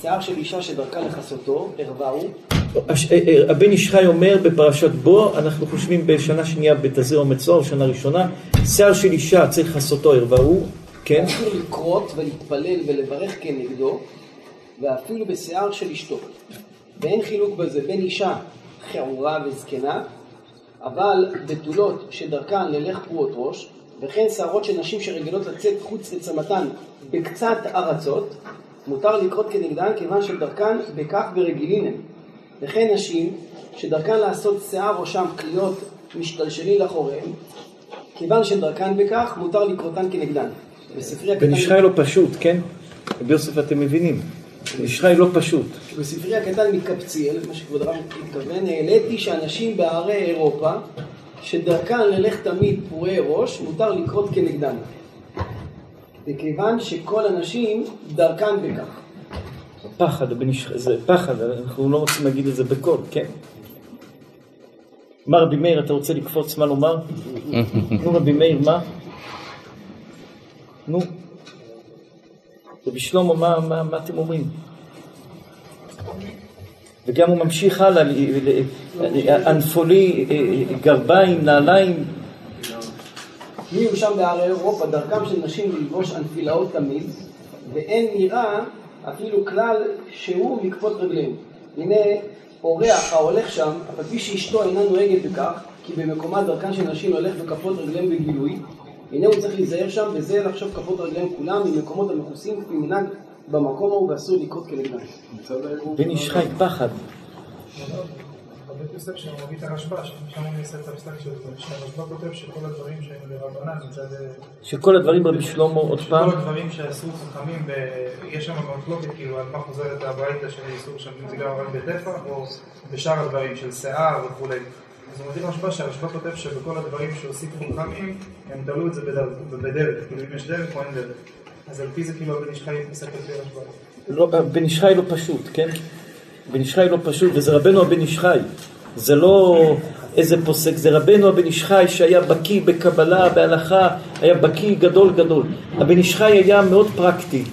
שיער של אישה שדרכה לכסותו, ערווהו, אה, אה, הבן איש חי אומר בפרשת בו, אנחנו חושבים בשנה שנייה בתזריע ומצווה, או שנה ראשונה, שיער של אישה צריך לעשותו ערווהו, כן? אסור לכרות ולהתפלל ולברך כנגדו, ואפילו בשיער של אשתו. ואין חילוק בזה בין אישה חעורה וזקנה, אבל בתולות שדרכן ללך פרועות ראש, וכן שערות של נשים שרגילות לצאת חוץ לצמתן בקצת ארצות, מותר לקרות כנגדן כיוון שדרכן בכך ורגילים הם. וכן נשים שדרכן לעשות שיער ראשם כליות משתלשלים לאחוריהם, כיוון שדרכן בכך מותר לקרותן כנגדן. בספרי הקטן, חי לא פשוט, כן? רבי יוסף אתם מבינים. חי לא פשוט. בספרי הקטן מקפציאל, מה שכבוד הרב התכוון, העליתי שאנשים בערי אירופה, שדרכן ללך תמיד פרועי ראש, מותר לקרות כנגדן. וכיוון שכל הנשים דרכן בכך. פחד, זה פחד, אנחנו לא רוצים להגיד את זה בקול, כן? מה רבי מאיר, אתה רוצה לקפוץ מה לומר? נו רבי מאיר, מה? נו. רבי שלמה, מה, מה, מה אתם אומרים? וגם הוא ממשיך הלאה, אנפולי, אה, גרביים, נעליים, מי הוא שם בערי אירופה, דרכם של נשים ללבוש הנפילאות תמיד, ואין נראה אפילו כלל שהוא מכפות רגליהם. הנה אורח ההולך שם, אף על פי שאשתו אינה נוהגת בכך, כי במקומה דרכן של נשים הולך בכפות רגליהם בגילוי, הנה הוא צריך להיזהר שם, וזה לחשוב כפות רגליהם כולם ממקומות המכוסים כפי מנהג במקום ההוא ואסור לקרות כנגדם. בן איש חי פחד. בבית יוסף שם מביא את הרשב"א, שם הוא עושה את הפסק של זה, שהרשב"א כותב שכל הדברים שהם לרבנן מצד... שכל הדברים רבי שלמה, עוד פעם, שכל הדברים שעשו חכמים, יש שם מחלוקת כאילו על מה חוזרת הברייתא של איסור שם אם זה גם רק בטפח או בשאר הדברים של שיער וכולי. אז מביא רשב"א שהרשב"א כותב שבכל הדברים שהוסיפו חכמים הם תלו את זה בדר- בדרך, כאילו אם יש דרך או אין דרך. אז על פי זה כאילו הבן איש חי מתעסק לפי רשב"א. לא, בן איש חי לא פשוט, כן? בן איש חי לא פשוט, וזה רבנו הבן איש חי. זה לא איזה פוסק, זה רבנו הבן איש חי שהיה בקיא בקבלה, בהלכה, היה בקיא גדול גדול. הבן איש חי היה מאוד פרקטי.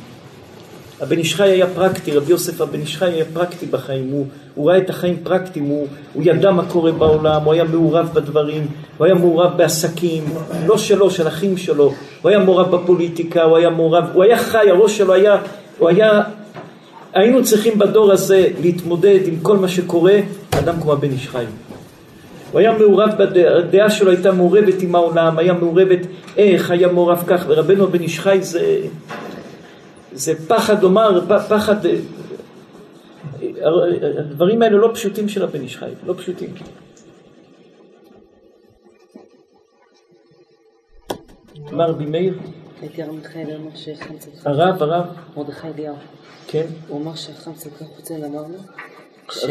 הבן איש חי היה פרקטי, רבי יוסף הבן איש חי היה פרקטי בחיים, הוא, הוא ראה את החיים פרקטיים, הוא, הוא ידע מה קורה בעולם, הוא היה מעורב בדברים, הוא היה מעורב בעסקים, לא שלו, של אחים שלו, הוא היה מעורב בפוליטיקה, הוא היה מעורב, הוא היה חי, הראש שלו היה, הוא היה, היינו צריכים בדור הזה להתמודד עם כל מה שקורה, אדם כמו הבן איש חי. הוא היה מעורב, הדעה שלו הייתה מעורבת עם העולם, היה מעורבת איך, היה מעורב כך, ורבנו הבן איש חי זה... זה פחד לומר, פ- פחד, הדברים האלה לא פשוטים של הבן איש חי, לא פשוטים. מה רבי מאיר? הרב אמר הרב, מרדכי אליהו, כן, הוא אמר שהחם צדקה חוצן אמרנו,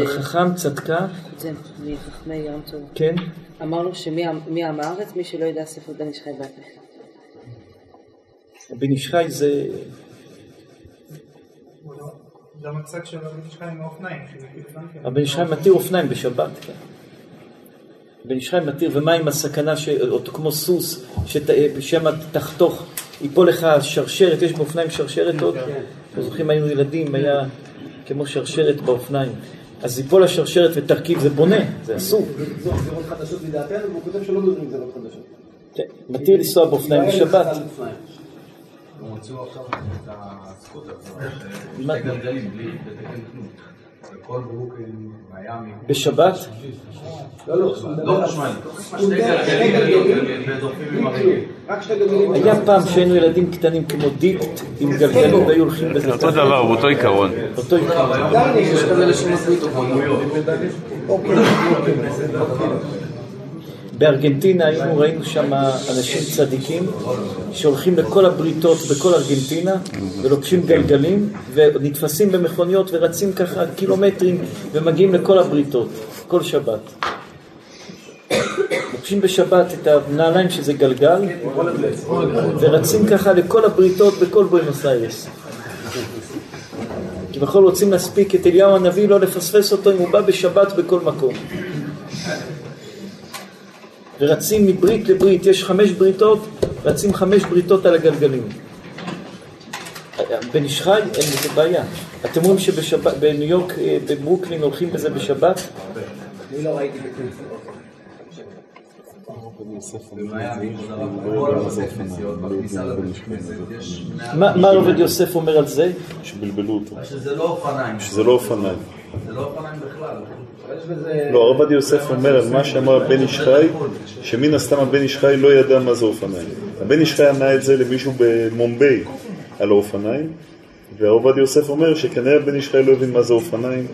חכם צדקה, חוצן מחכמי ים טוב, כן, אמר לו שמי עם הארץ? מי שלא יודע ספר בן איש חי. הבן איש חי זה, גם הצד של הבן איש חי עם האופניים, כאילו כן. הבן איש חי מתיר אופניים בשבת, כן. הבן איש חי מתיר, ומה עם הסכנה, ש- אותו כמו סוס, ששמא תחתוך, ייפול לך שרשרת, יש באופניים שרשרת עוד? אתם זוכרים היינו ילדים, היה כמו שרשרת באופניים. אז ייפול השרשרת ותרכיב, זה בונה, זה אסור. זו גזירות חדשות לדעתנו, והוא כותב שלא גוזרים גזירות חדשות. כן, מתיר לנסוע באופניים בשבת. הוציאו עכשיו את הסקוטר, מה? שתי גלגלים, בלי בתקן כלום. וכל ברוקלין, מיאמי. בשבת? לא, לא, לא חשמלי. שתי גלגלים ודוחפים עם. הרגל. רק שתי גלגלים. היה פעם שהיינו ילדים קטנים כמו דיפט עם גלגלים והיו הולכים בזה. זה אותו דבר, באותו עיקרון. אותו עיקרון. עדיין יש כאלה שנשאו איתו. בארגנטינה היינו, ראינו שם אנשים צדיקים שהולכים לכל הבריתות בכל ארגנטינה ולוקחים גלגלים ונתפסים במכוניות ורצים ככה קילומטרים ומגיעים לכל הבריתות, כל שבת. לוקחים בשבת את הנעליים שזה גלגל ורצים ככה לכל הבריתות בכל בואנוס איירס. כביכול רוצים להספיק את אליהו הנביא, לא לפספס אותו אם הוא בא בשבת בכל מקום. ורצים מברית לברית, יש חמש בריתות, רצים חמש בריתות על הגלגלים. בן איש חי, אין בזה בעיה. אתם רואים שבניו יורק, אה, בברוקלין, הולכים בזה בשבת? אני לא ראיתי. מה הרב עובדיה יוסף אומר על זה? שבלבלו אותו, שזה לא אופניים. שזה לא אופניים. זה לא אופניים בכלל. לא, הרב עובדיה יוסף אומר על מה שאמר הבן איש חי, שמן הסתם הבן איש חי לא ידע מה זה אופניים. הבן איש חי ענה את זה למישהו במומביי על האופניים, והרב עובדיה יוסף אומר שכנראה הבן איש חי לא הבין מה זה אופניים,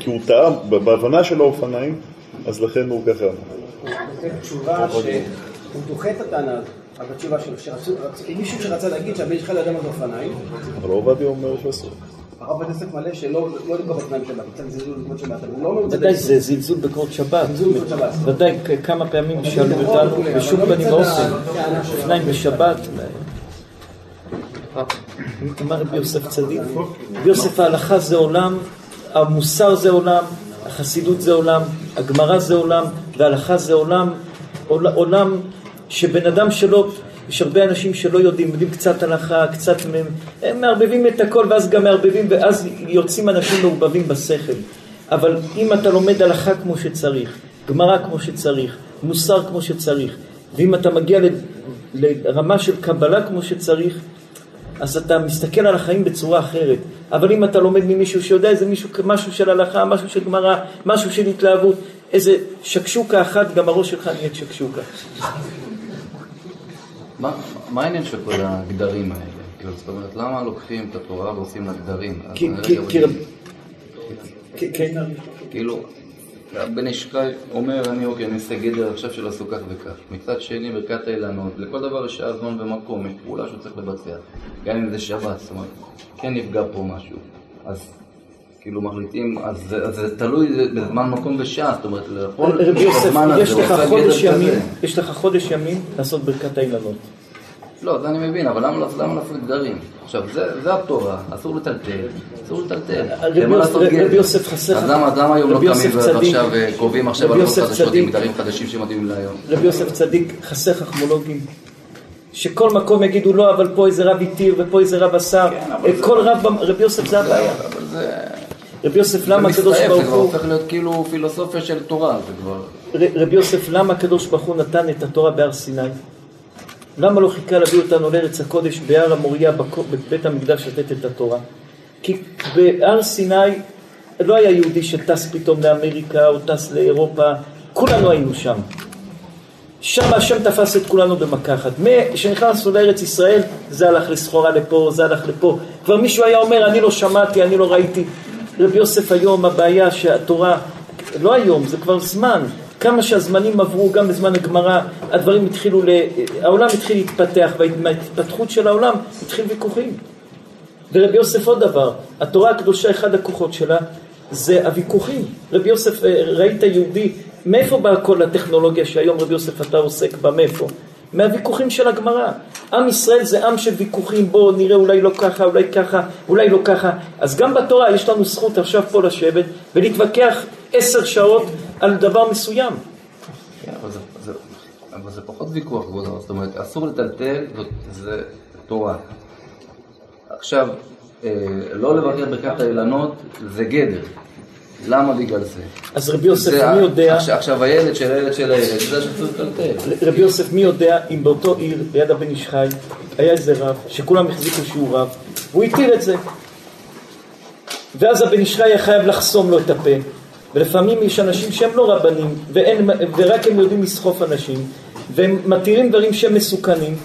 כי הוא טעה בהבנה של האופניים, אז לכן הוא ככה. הוא כותב תשובה שהוא דוחה את הטענה הזאת. אבל התשובה שלו, מישהו שרצה להגיד שהבן שלך לא יודע מה זה אופניים, אבל עובדיה אומר שאסור. הרב יוסף מלא שלא לא לקרוא בתנאים שבת, קצת זלזול בקרוא שבת, אבל לא אומר ודאי זה זלזול בקרות שבת. זלזול בקרות שבת. ודאי כמה פעמים שאלו נכון, אותנו וכולי, בשום לא פנים ואופן, שלו. אופניים בשבת. אמר רבי יוסף צדיק, רבי יוסף ההלכה זה עולם, המוסר זה עולם, החסידות זה עולם, הגמרא זה עולם, וההלכה זה עולם, עול- עולם שבן אדם שלא, יש הרבה אנשים שלא יודעים, יודעים קצת הלכה, קצת, הם מערבבים את הכל ואז גם מערבבים ואז יוצאים אנשים מעורבבים בשכל. אבל אם אתה לומד הלכה כמו שצריך, גמרא כמו שצריך, מוסר כמו שצריך, ואם אתה מגיע לרמה של קבלה כמו שצריך, אז אתה מסתכל על החיים בצורה אחרת. אבל אם אתה לומד ממישהו שיודע איזה מישהו, משהו של הלכה, משהו של גמרא, משהו של התלהבות, איזה שקשוקה אחת, גם הראש שלך נהיית שקשוקה. מה העניין של כל הגדרים האלה? כאילו, זאת אומרת, למה לוקחים את התורה ועושים לה גדרים? כן. כאילו, הבן איש חי אומר, אני אוקיי, אני אעשה גדר עכשיו של עשו כך וכך. מצד שני, ברכת האילנות, לכל דבר יש שעה, זמן ומקום, יש פעולה שהוא צריך לבצע. גם אם זה שבת, זאת אומרת, כן נפגע פה משהו. אז כאילו מחליטים, אז זה- זה תלוי בזמן, מקום ושעה, זאת אומרת, לכל הזמן הזה יש לך עשה חודש ימים, לך לעשות ברכת האילנות. לא, זה אני מבין, אבל למה, למה לעשות גדרים? עכשיו, זה, זה התורה, אסור לטלטל, אסור לטלטל. רבי יוסף- לעשות רבי. יוסף חסר- אז למה, אז למה היום לא קמים ועכשיו אה, קובעים עכשיו הלכות יוסף חדשות עם גדרים חדשים שמתאימים להיום? רבי יוסף צדיק חסר חכמולוגים. שכל מקום יגידו לא, אבל פה איזה רב התיר ופה איזה רב אסר. כל רב, במ- רבי יוסף זה הבעיה. רבי יוסף, למה הקדוש ברוך זה כבר הוא... הופך להיות כאילו פילוסופיה של תורה, זה כבר... רבי יוסף, למה הקדוש ברוך הוא נתן את התורה בהר סיני? למה לא חיכה להביא אותנו לארץ הקודש בהר המוריה בבית המקדש לתת את התורה? כי בהר סיני לא היה יהודי שטס פתאום לאמריקה או טס לאירופה, כולנו היינו שם. שם השם תפס את כולנו במכה אחת. כשנכנסנו לארץ ישראל, זה הלך לסחורה לפה, זה הלך לפה. כבר מישהו היה אומר, אני לא שמעתי, אני לא ראיתי. רבי יוסף היום, הבעיה שהתורה, לא היום, זה כבר זמן. כמה שהזמנים עברו, גם בזמן הגמרא, הדברים התחילו, ל... העולם התחיל להתפתח, וההתפתחות של העולם התחיל ויכוחים. ורבי יוסף עוד דבר, התורה הקדושה, אחד הכוחות שלה זה הוויכוחים. רבי יוסף, אה, ראית יהודי, מאיפה באה כל הטכנולוגיה שהיום רבי יוסף אתה עוסק בה, מאיפה? מהוויכוחים של הגמרא. עם ישראל זה עם של ויכוחים, בואו נראה אולי לא ככה, אולי ככה, אולי לא ככה. אז גם בתורה יש לנו זכות עכשיו פה לשבת ולהתווכח עשר שעות על דבר מסוים. כן, אבל זה, אבל זה פחות ויכוח. זאת אומרת, אסור לטלטל, זה תורה. עכשיו, אה, לא לבקר ברכת האילנות זה גדר. למה בגלל זה? אז רבי יוסף, זה מי יודע... עכשיו, עכשיו הילד של הילד של הילד, זה שצריך לטלטל. רבי יוסף, מי יודע אם באותו עיר, ליד הבן איש חי, היה איזה רב, שכולם החזיקו שהוא רב, והוא התיר את זה. ואז הבן איש חי היה חייב לחסום לו את הפה, ולפעמים יש אנשים שהם לא רבנים, ואין, ורק הם יודעים לסחוף אנשים, והם מתירים דברים שהם מסוכנים,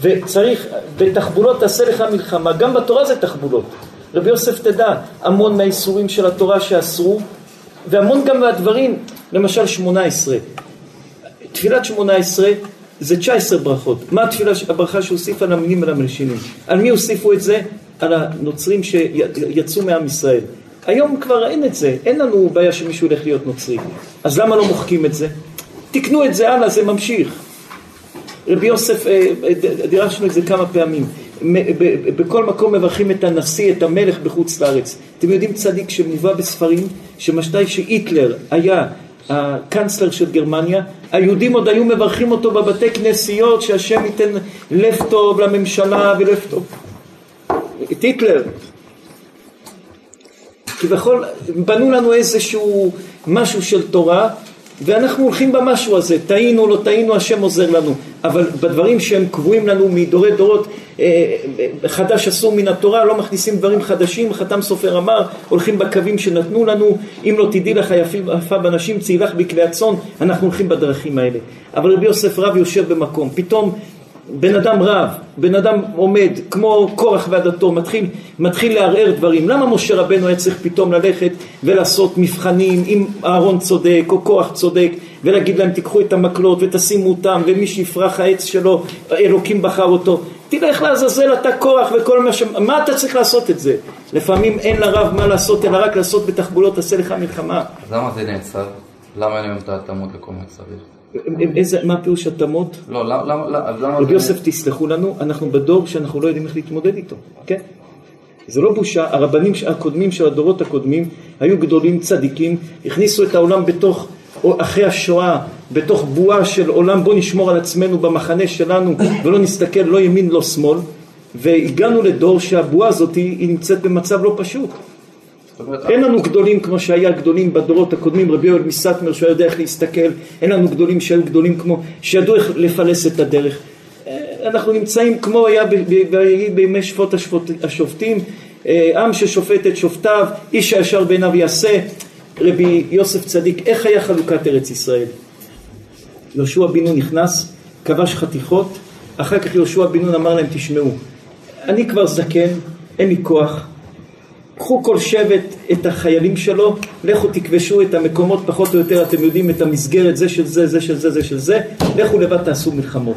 וצריך, בתחבולות תעשה לך מלחמה, גם בתורה זה תחבולות. רבי יוסף תדע, המון מהאיסורים של התורה שאסרו, והמון גם מהדברים, למשל שמונה עשרה. תפילת שמונה עשרה זה תשע עשרה ברכות. מה התפילה, הברכה שהוסיפה למינים ולמלשינים? על מי הוסיפו את זה? על הנוצרים שיצאו מעם ישראל. היום כבר אין את זה, אין לנו בעיה שמישהו ילך להיות נוצרי. אז למה לא מוחקים את זה? תקנו את זה הלאה, זה ממשיך. רבי יוסף, אה, אה, דירשנו את זה כמה פעמים. בכל מקום מברכים את הנשיא, את המלך בחוץ לארץ. אתם יודעים צדיק שמובא בספרים, שמתי שהיטלר היה הקנצלר של גרמניה, היהודים עוד היו מברכים אותו בבתי כנסיות שהשם ייתן לב טוב לממשלה ולב טוב. את היטלר. כביכול בנו לנו איזשהו משהו של תורה ואנחנו הולכים במשהו הזה, טעינו, לא טעינו, השם עוזר לנו, אבל בדברים שהם קבועים לנו מדורי דורות, אה, חדש אסור מן התורה, לא מכניסים דברים חדשים, חתם סופר אמר, הולכים בקווים שנתנו לנו, אם לא תדעי לך יפה בנשים, צאי לך בכלי הצאן, אנחנו הולכים בדרכים האלה. אבל רבי יוסף רב יושב במקום, פתאום בן אדם רב, בן אדם עומד כמו קורח ועדתו, מתחיל, מתחיל לערער דברים. למה משה רבנו היה צריך פתאום ללכת ולעשות מבחנים אם אהרון צודק או קורח צודק ולהגיד להם תיקחו את המקלות ותשימו אותם ומי שיפרח העץ שלו אלוקים בחר אותו. תלך לעזאזל אתה קורח וכל מה ש... מה אתה צריך לעשות את זה? לפעמים אין לרב מה לעשות אלא רק לעשות בתחבולות עשה לך מלחמה. אז למה זה נעצר? למה אין היום את ההתאמות לכל מה שצריך? איזה, מה פירוש התאמות? לא, למה... רבי יוסף תסלחו לנו, אנחנו בדור שאנחנו לא יודעים איך להתמודד איתו, כן? זה לא בושה, הרבנים הקודמים של הדורות הקודמים היו גדולים צדיקים, הכניסו את העולם בתוך, אחרי השואה, בתוך בועה של עולם בוא נשמור על עצמנו במחנה שלנו ולא נסתכל לא ימין לא שמאל והגענו לדור שהבועה הזאת היא נמצאת במצב לא פשוט אין לנו גדולים כמו שהיה גדולים בדורות הקודמים, רבי יואל מסטמר שהיה יודע איך להסתכל, אין לנו גדולים שהיו גדולים כמו, שידעו איך לפלס את הדרך. אה, אנחנו נמצאים כמו היה בימי שפוט השופטים, אה, עם ששופט את שופטיו, איש הישר בעיניו יעשה. רבי יוסף צדיק, איך היה חלוקת ארץ ישראל? יהושע בן נון נכנס, כבש חתיכות, אחר כך יהושע בן נון אמר להם תשמעו, אני כבר זקן, אין לי כוח, קחו כל שבט את החיילים שלו, לכו תכבשו את המקומות פחות או יותר, אתם יודעים את המסגרת, זה של זה, זה של זה, זה של זה, לכו לבד תעשו מלחמות.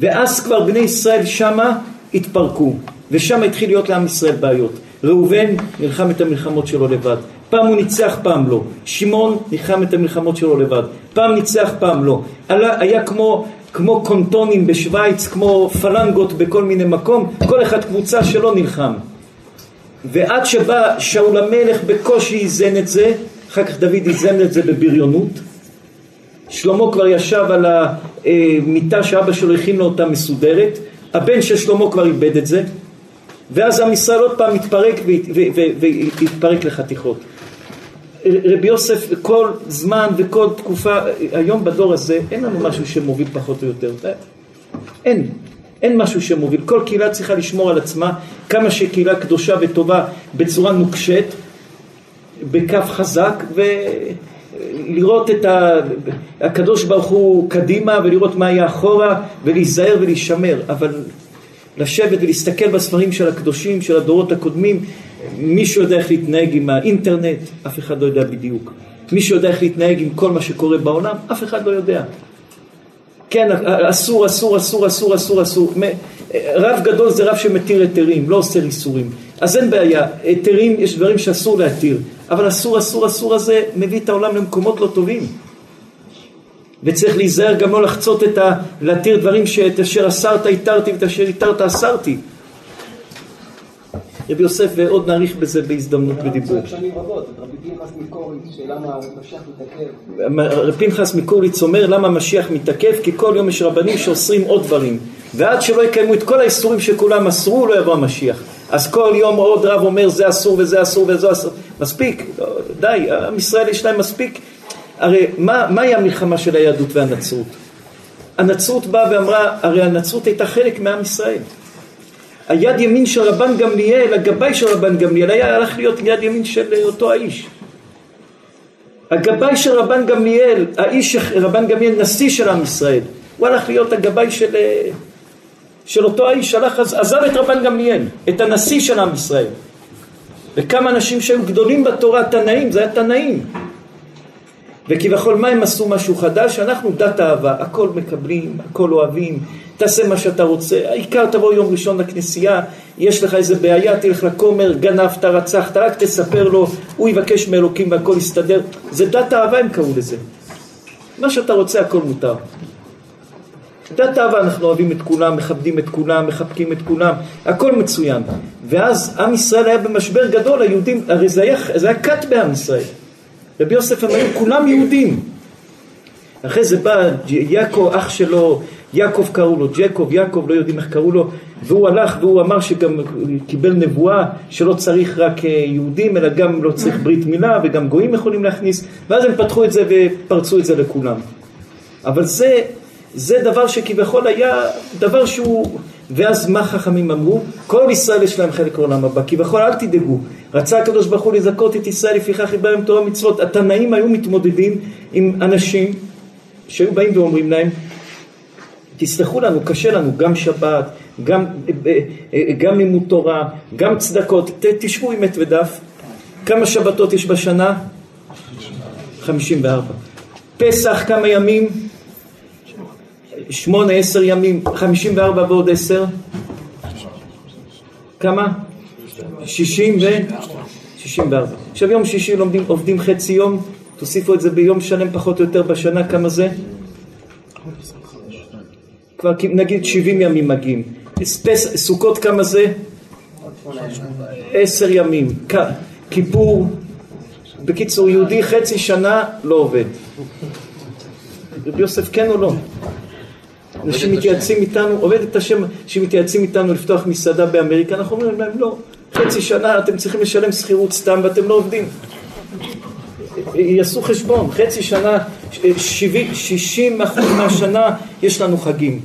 ואז כבר בני ישראל שמה התפרקו, ושם התחיל להיות לעם ישראל בעיות. ראובן נלחם את המלחמות שלו לבד, פעם הוא ניצח, פעם לא. שמעון נלחם את המלחמות שלו לבד, פעם ניצח, פעם לא. היה כמו, כמו קונטונים בשוויץ, כמו פלנגות בכל מיני מקום, כל אחד קבוצה שלו נלחם. ועד שבא שאול המלך בקושי איזן את זה, אחר כך דוד איזן את זה בבריונות. שלמה כבר ישב על המיטה שאבא שלו הכין לו אותה מסודרת, הבן של שלמה כבר איבד את זה, ואז עם ישראל עוד פעם התפרק והתפרק לחתיכות. רבי יוסף כל זמן וכל תקופה, היום בדור הזה אין לנו משהו שמוביל פחות או יותר, אין, אין משהו שמוביל, כל קהילה צריכה לשמור על עצמה, כמה שקהילה קדושה וטובה בצורה נוקשת, בכף חזק, ולראות את. הקדוש ברוך הוא קדימה ולראות מה יהיה אחורה ולהיזהר ולהישמר, אבל לשבת ולהסתכל בספרים של הקדושים, של הדורות הקודמים, מישהו יודע איך להתנהג עם האינטרנט, אף אחד לא יודע בדיוק. מישהו יודע איך להתנהג עם כל מה שקורה בעולם, אף אחד לא יודע. כן, אסור, אסור, אסור, אסור, אסור, אסור. רב גדול זה רב שמתיר היתרים, לא עושה איסורים. אז אין בעיה, היתרים, יש דברים שאסור להתיר, אבל אסור, אסור, אסור הזה מביא את העולם למקומות לא טובים. וצריך להיזהר גם לא לחצות את ה... להתיר דברים שאת אשר אסרת התרתי ואת אשר התרת אסרתי. רבי יוסף, ועוד נאריך בזה בהזדמנות בדיבור. רבי פנחס מקוריץ אומר למה משיח מתעכב? כי כל יום יש רבנים שאוסרים עוד דברים. ועד שלא יקיימו את כל האיסורים שכולם אסרו לא יבוא המשיח. אז כל יום עוד רב אומר זה אסור וזה אסור וזה אסור. מספיק, די, עם ישראל יש להם מספיק. הרי מה, מהי המלחמה של היהדות והנצרות? הנצרות באה ואמרה, הרי הנצרות הייתה חלק מעם ישראל היד ימין של רבן גמליאל, הגבאי של רבן גמליאל, היה הלך להיות יד ימין של אותו האיש. הגבאי של רבן גמליאל, האיש רבן גמליאל, נשיא של עם ישראל, הוא הלך להיות הגבאי של, של אותו האיש, הלך, עזב את רבן גמליאל, את הנשיא של עם ישראל. וכמה אנשים שהיו גדולים בתורה, תנאים, זה היה תנאים. וכביכול מה הם עשו משהו חדש? אנחנו דת אהבה, הכל מקבלים, הכל אוהבים, תעשה מה שאתה רוצה, העיקר תבוא יום ראשון לכנסייה, יש לך איזה בעיה, תלך לכומר, גנבת, רצחת, רק תספר לו, הוא יבקש מאלוקים והכל יסתדר, זה דת אהבה הם קראו לזה. מה שאתה רוצה הכל מותר. דת אהבה אנחנו אוהבים את כולם, מכבדים את כולם, מחבקים את כולם, הכל מצוין. ואז עם ישראל היה במשבר גדול, היהודים, הרי זה היה, זה היה כת בעם ישראל. רבי יוסף הם כולם יהודים. אחרי זה בא יעקב, אח שלו, יעקב קראו לו, ג'קוב, יעקב, לא יודעים איך קראו לו, והוא הלך והוא אמר שגם קיבל נבואה שלא צריך רק אה, יהודים, אלא גם לא צריך ברית מילה וגם גויים יכולים להכניס, ואז הם פתחו את זה ופרצו את זה לכולם. אבל זה, זה דבר שכביכול היה דבר שהוא, ואז מה חכמים אמרו? כל ישראל יש להם חלק לעולם הבא, כביכול אל תדאגו, רצה הקדוש ברוך הוא לזכות את ישראל לפיכך יבהם תורה מצוות, התנאים היו מתמודדים עם אנשים שהיו באים ואומרים להם תסלחו לנו, קשה לנו, גם שבת, גם, גם לימוד תורה, גם צדקות, תשבו עם עת ודף. כמה שבתות יש בשנה? 54. פסח כמה ימים? שמונה, עשר ימים, 54 ועוד עשר? כמה? 60 ו... 64. עכשיו יום שישי לומדים, עובדים חצי יום, תוסיפו את זה ביום שלם פחות או יותר בשנה, כמה זה? כבר נגיד 70 ימים מגיעים. סוכות כמה זה? עשר ימים. כיפור, בקיצור, יהודי חצי שנה לא עובד. רבי יוסף כן או לא? אנשים מתייעצים איתנו, עובד את השם שמתייעצים איתנו לפתוח מסעדה באמריקה, אנחנו אומרים להם לא, חצי שנה אתם צריכים לשלם שכירות סתם ואתם לא עובדים. יעשו חשבון, חצי שנה, 70, 60 אחוז מהשנה יש לנו חגים.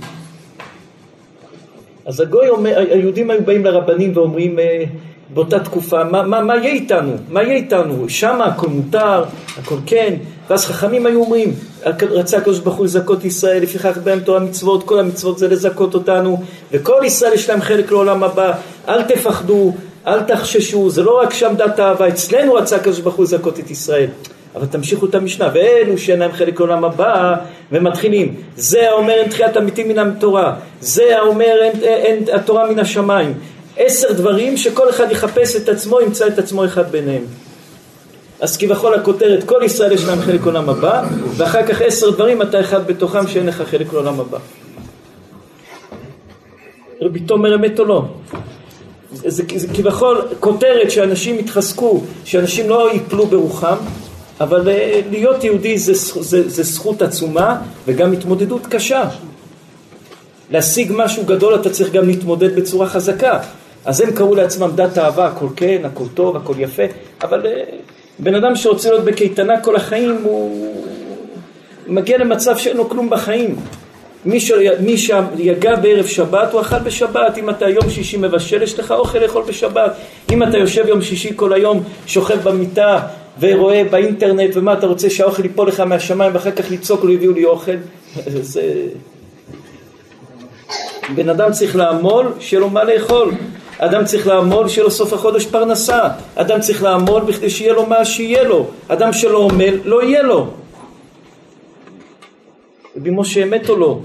אז הגוי אומר, היהודים היו באים לרבנים ואומרים אה, באותה תקופה, מה, מה, מה יהיה איתנו? מה יהיה איתנו? שמה הכל מותר, הכל כן, ואז חכמים היו אומרים, רצה הקדוש ברוך הוא לזכות ישראל, לפיכך בהם תורה מצוות, כל המצוות זה לזכות אותנו, וכל ישראל יש להם חלק לעולם הבא, אל תפחדו, אל תחששו, זה לא רק שם דת האהבה, אצלנו רצה הקדוש ברוך הוא לזכות את ישראל. אבל תמשיכו את המשנה, ואלו שאין להם חלק לעולם הבא, ומתחילים, זה האומר אין תחיית המתים מן התורה, זה האומר אין, אין, אין התורה מן השמיים. עשר דברים שכל אחד יחפש את עצמו, ימצא את עצמו אחד ביניהם. אז כביכול הכותרת, כל ישראל יש להם חלק לעולם הבא, ואחר כך עשר דברים, אתה אחד בתוכם שאין לך חלק לעולם הבא. רבי תומר אמת או לא? זה, זה כביכול כותרת שאנשים יתחזקו, שאנשים לא ייפלו ברוחם, אבל אה, להיות יהודי זה, זה, זה זכות עצומה וגם התמודדות קשה. להשיג משהו גדול אתה צריך גם להתמודד בצורה חזקה. אז הם קראו לעצמם דת אהבה, הכל כן, הכל טוב, הכל יפה, אבל אה, בן אדם שרוצה להיות בקייטנה כל החיים הוא מגיע למצב שאין לו כלום בחיים. מי, ש... מי שיגע בערב שבת הוא אכל בשבת, אם אתה יום שישי מבשל יש לך אוכל לאכול בשבת, אם אתה יושב יום שישי כל היום שוכב במיטה ורואה באינטרנט ומה אתה רוצה שהאוכל ייפול לך מהשמיים ואחר כך לצעוק לא הביאו לי אוכל. זה... בן אדם צריך לעמול שיהיה לו מה לאכול. אדם צריך לעמול שיהיה לו סוף החודש פרנסה. אדם צריך לעמול בכדי שיהיה לו מה שיהיה לו. אדם שלא עמל לא יהיה לו. רבי משה אמת או לא?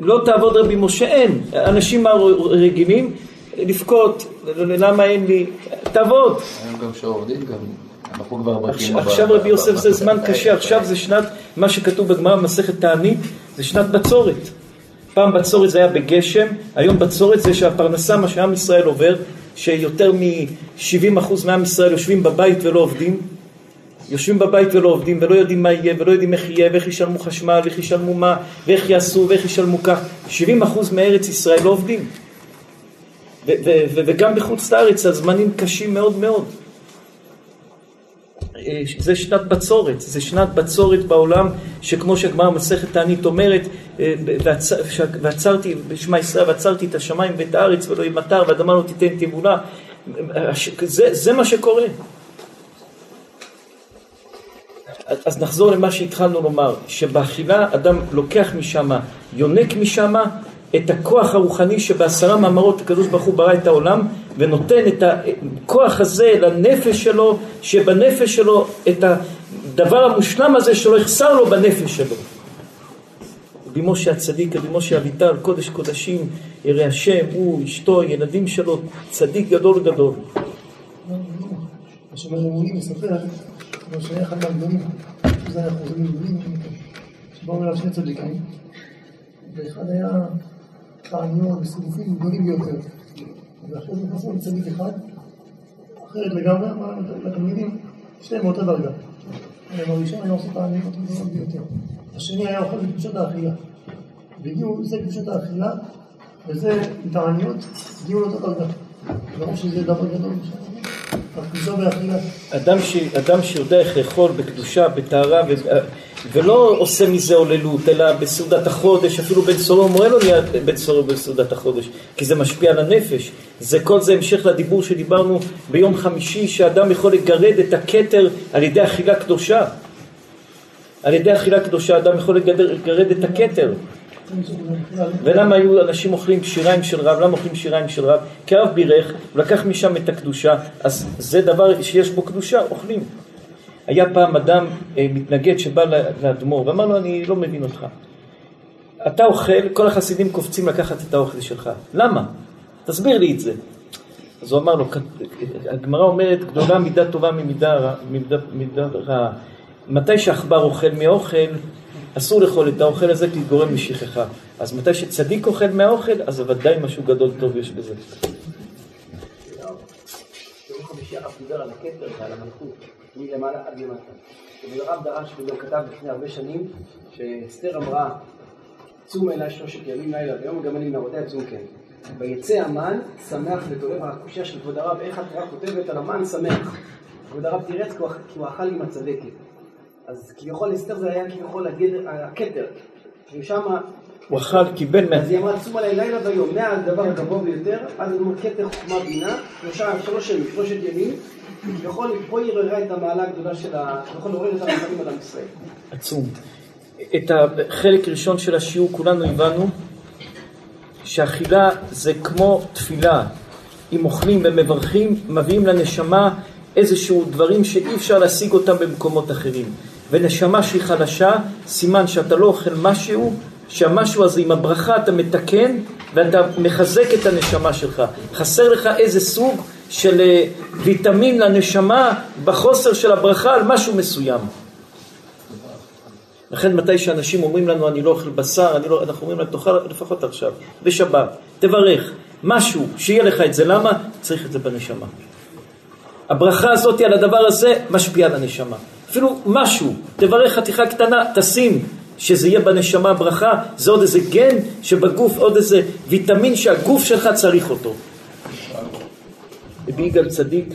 לא תעבוד רבי משה אין. אנשים רגילים לבכות למה אין לי? תעבוד. היום גם שעובדים גם עכשיו רבי יוסף זה זמן קשה, עכשיו זה שנת, מה שכתוב בגמרא במסכת תענית, זה שנת בצורת. פעם בצורת זה היה בגשם, היום בצורת זה שהפרנסה, מה שעם ישראל עובר, שיותר מ-70% מעם ישראל יושבים בבית ולא עובדים, יושבים בבית ולא עובדים ולא יודעים מה יהיה ולא יודעים איך יהיה ואיך ישלמו חשמל ואיך ישלמו מה ואיך יעשו ואיך ישלמו כך. 70% מארץ ישראל לא עובדים. וגם בחוץ לארץ הזמנים קשים מאוד מאוד זה שנת בצורת, זה שנת בצורת בעולם שכמו שהגמרא מסכת תענית אומרת אה, ועצרתי בשמע ישראל ועצרתי את השמיים ואת הארץ ולא ימטר ואדמה לא תיתן תבונה זה, זה מה שקורה. אז נחזור למה שהתחלנו לומר שבאכילה אדם לוקח משם, יונק משם את הכוח הרוחני שבעשרה מאמרות הקדוש ברוך הוא ברא את העולם ונותן את הכוח הזה לנפש שלו, שבנפש שלו את הדבר המושלם הזה שלא יחסר לו בנפש שלו. רבי משה הצדיק, רבי משה אביטל, קודש קודשים, ירא השם, הוא, אשתו, ילדים שלו, צדיק גדול גדול. זה צדיקים, ואחד היה רעיון וסיבובים גדולים ביותר. ואחרי זה נכנסו לצדיק אחד, אחרת לגמרי, לתלמידים, שניהם מאותה דרגה. הראשון היה עושה את העניות הגדולות ביותר. השני היה אוכל בקדושת האכילה. והגיעו, זה קדושת האכילה, וזה את העניות, הגיעו לאותה דרגה. ברור שזה דבר גדול. הקדושה והאכילה. אדם, שיודע איך לאכול בקדושה, בטהרה, ו... ולא עושה מזה עוללות, אלא בסעודת החודש, אפילו בן סורר מורה לא נהיה בן סורר בסעודת החודש, כי זה משפיע על הנפש. זה כל זה המשך לדיבור שדיברנו ביום חמישי, שאדם יכול לגרד את הכתר על ידי אכילה קדושה. על ידי אכילה קדושה אדם יכול לגרד את הכתר. ולמה היו אנשים אוכלים שיריים של רב? למה אוכלים שיריים של רב? כי הרב בירך, לקח משם את הקדושה, אז זה דבר שיש בו קדושה, אוכלים. היה פעם אדם אה, מתנגד שבא לאדמו"ר ואמר לו אני לא מבין אותך. אתה אוכל, כל החסידים קופצים לקחת את האוכל שלך. למה? תסביר לי את זה. אז הוא אמר לו, הגמרא אומרת גדולה מידה טובה ממידה רעה. רעה. מתי שעכבר אוכל מאוכל, אסור לאכול את האוכל הזה כי גורם לשכחה. אז מתי שצדיק אוכל מהאוכל, אז ודאי משהו גדול טוב יש בזה. על. מלמעלה עד למטה. הרב דרש וגם כתב לפני הרבה שנים, שאסתר אמרה, צום אליי שלושת ימים לילה ויום, גם אני מנערותיי צום כן. ויצא המן שמח וטורף, הקושייה של כבוד הרב, איך התורה כותבת על המן שמח. כבוד הרב תירץ כי הוא אכל עם הצדקת. אז כביכול אסתר זה היה כביכול הכתר. ושם... הוא אכל, קיבל מה... אז היא אמרה צום עליי לילה ויום, מהדבר הגבוה ביותר, עד כתר חוכמה בינה, שלוש ימים, שלושת ימים, יכול, פה היא עוררה את המעלה הגדולה של ה... יכול לעורר את המחלים על עם ישראל. עצום. את החלק הראשון של השיעור כולנו הבנו שאכילה זה כמו תפילה. אם אוכלים ומברכים, מביאים לנשמה איזשהו דברים שאי אפשר להשיג אותם במקומות אחרים. ונשמה שהיא חלשה, סימן שאתה לא אוכל משהו, שהמשהו הזה עם הברכה אתה מתקן ואתה מחזק את הנשמה שלך. חסר לך איזה סוג של אה, ויטמין לנשמה בחוסר של הברכה על משהו מסוים. לכן מתי שאנשים אומרים לנו אני לא אוכל בשר, לא, אנחנו אומרים להם תאכל לפחות עכשיו, בשבת, תברך, משהו, שיהיה לך את זה, למה? צריך את זה בנשמה. הברכה הזאת על הדבר הזה משפיעה על הנשמה. אפילו משהו, תברך חתיכה קטנה, תשים, שזה יהיה בנשמה ברכה, זה עוד איזה גן שבגוף, עוד איזה ויטמין שהגוף שלך צריך אותו. רבי יגאל צדיק,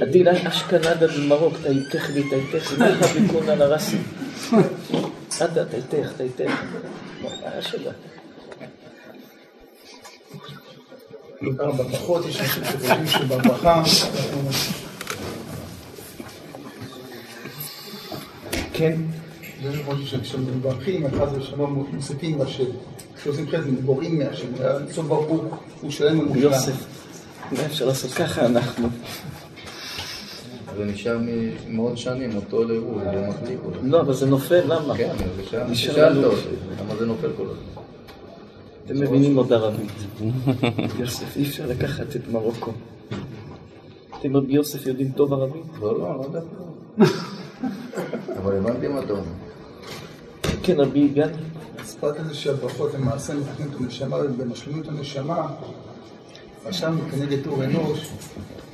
עדיל אשכנדה במרוק, תאיתך ותאיתך, נחה ביקון על הרסי. עדה תאיתך, תאיתך. השבת. בברכות יש אנשים שחושבים שבברכה כן. זה חושב שכשמברכים, חס ושלום מוסיפים לשם. כשעושים חסד, בוראים מהשם, סוף ברוך הוא שלם ומושלם. יוסף, מה אפשר לעשות ככה אנחנו. זה נשאר ממאות שנים, אותו לאירוע, זה מחליק אותו. לא, אבל זה נופל, למה? כן, זה שאלת אותי, למה זה נופל כל הזמן? אתם מבינים עוד ערבית. יוסף, אי אפשר לקחת את מרוקו. אתם עוד יוסף יודעים טוב ערבית? לא, לא, לא יודע. אבל הבנתי מה אתה אומר. כן, רבי יגאל. אספת הזה שהברכות למעשה מתקנים את הנשמה ובמשלימים את הנשמה, רשמנו כנגד אור אנוש,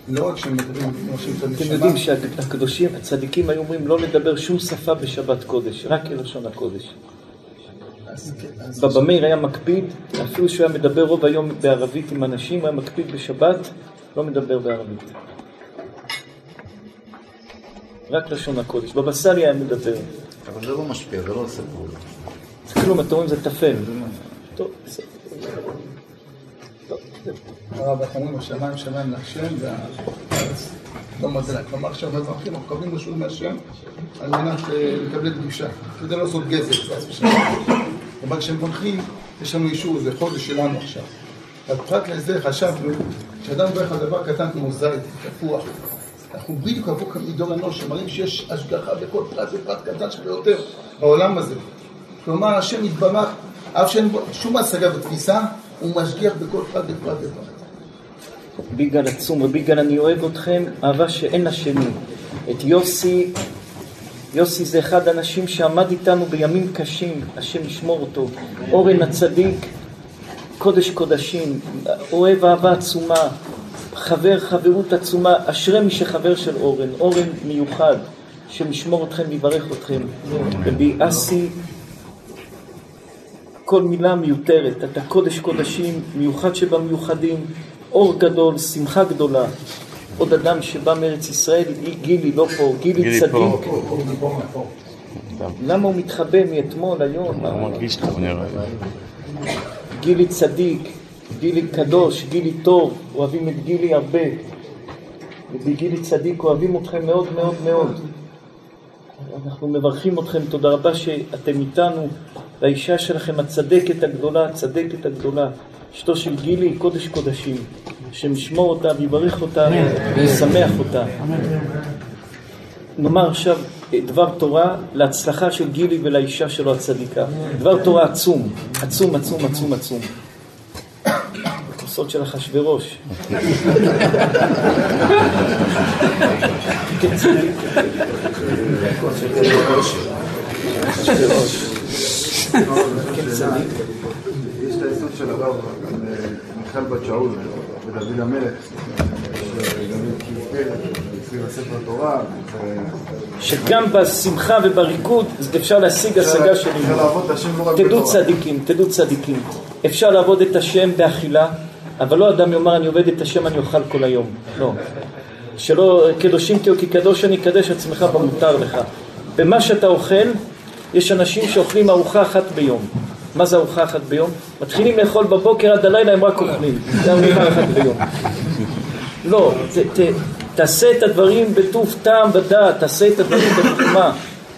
לא רק שהם מדברים את הנשמה. אתם יודעים שהקדושים, הצדיקים היו אומרים לא לדבר שום שפה בשבת קודש, רק כלשון הקודש. בבא מאיר היה מקפיד, אפילו שהוא היה מדבר רוב היום בערבית עם אנשים, הוא היה מקפיד בשבת, לא מדבר בערבית. רק לשון הקודש. בבא סאלי היה מדבר. אבל זה לא משפיע, זה לא עושה פעולה. זה כלום, אתם רואים, זה טפל. הרב, אומרים, השמיים שמיים להשם והארץ לא מזלה. כלומר, עכשיו אנחנו מקבלים רשות מהשם על מנת לקבל קדושה. כדי לא לעשות גזל, חס ושלום. אבל כשמברכים, יש לנו אישור, זה חודש שלנו עכשיו. אז פרט לזה חשבנו, כשאדם מברך על דבר קטן כמו זית, תפוח, אנחנו בדיוק הפוך מדור אנוש, שמראים שיש השגחה בכל פרט ופרט קטן שביותר בעולם הזה. כלומר, השם יתברך, אף שאין בו שום השגה בתפיסה, הוא משגיח בכל פרט ופרט ופרט. ביגל עצום, וביגל אני אוהב אתכם, אהבה שאין לה שני. את יוסי, יוסי זה אחד האנשים שעמד איתנו בימים קשים, השם ישמור אותו. אורן הצדיק, קודש קודשים, אוהב אהבה עצומה, חבר חברות עצומה, אשרי מי שחבר של אורן, אורן מיוחד, שמשמור אתכם ויברך אתכם. רבי אסי, כל מילה מיותרת, אתה קודש קודשים, מיוחד שבמיוחדים, אור גדול, שמחה גדולה. עוד אדם שבא מארץ ישראל, גילי לא פה, גילי צדיק. למה הוא מתחבא מאתמול, היום? הוא מרגיש טוב נראה לי. גילי צדיק, גילי קדוש, גילי טוב, אוהבים את גילי הרבה. ובגילי צדיק אוהבים אתכם מאוד מאוד מאוד. אנחנו מברכים אתכם, תודה רבה שאתם איתנו, והאישה שלכם הצדקת הגדולה, הצדקת הגדולה, אשתו של גילי קודש קודשים, שמשמור אותה ויברך אותה וישמח אותה. נאמר עכשיו דבר תורה להצלחה של גילי ולאישה שלו הצדיקה. דבר תורה עצום, עצום, עצום, עצום, עצום. הכוסות של אחשוורוש. כן, צדיק. אחשוורוש. כן, צדיק. יש את היסוד של הרב מיכל בת שאול ודוד המלך, שגם בשמחה ובריקוד אפשר להשיג השגה של רק תדעו. צדיקים, תדעו צדיקים. אפשר לעבוד את השם באכילה, אבל לא אדם יאמר אני עובד את השם אני אוכל כל היום. לא. שלא קדושים תהיו כי קדוש אני קדש עצמך במותר לך. במה שאתה אוכל, יש אנשים שאוכלים ארוחה אחת ביום. מה זה ארוחה אחת ביום? מתחילים לאכול בבוקר עד הלילה הם רק אוכלים. זה ארוחה אחת ביום. לא, ת, ת, תעשה את הדברים בטוב טעם ודעת, תעשה את הדברים בחוכמה,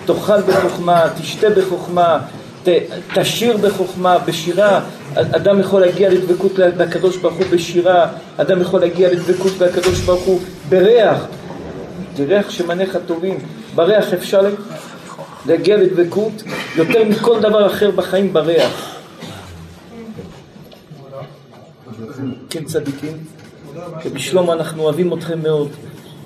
תאכל בחוכמה, תשתה בחוכמה, ת, תשיר בחוכמה, בשירה, אדם יכול להגיע לדבקות לקדוש ברוך הוא בשירה, אדם יכול להגיע לדבקות לקדוש ברוך הוא בריח, זה ריח שמניך טובים, בריח אפשר להגיע לדבקות יותר מכל דבר אחר בחיים בריח. כן צדיקים? שלמה אנחנו אוהבים אתכם מאוד.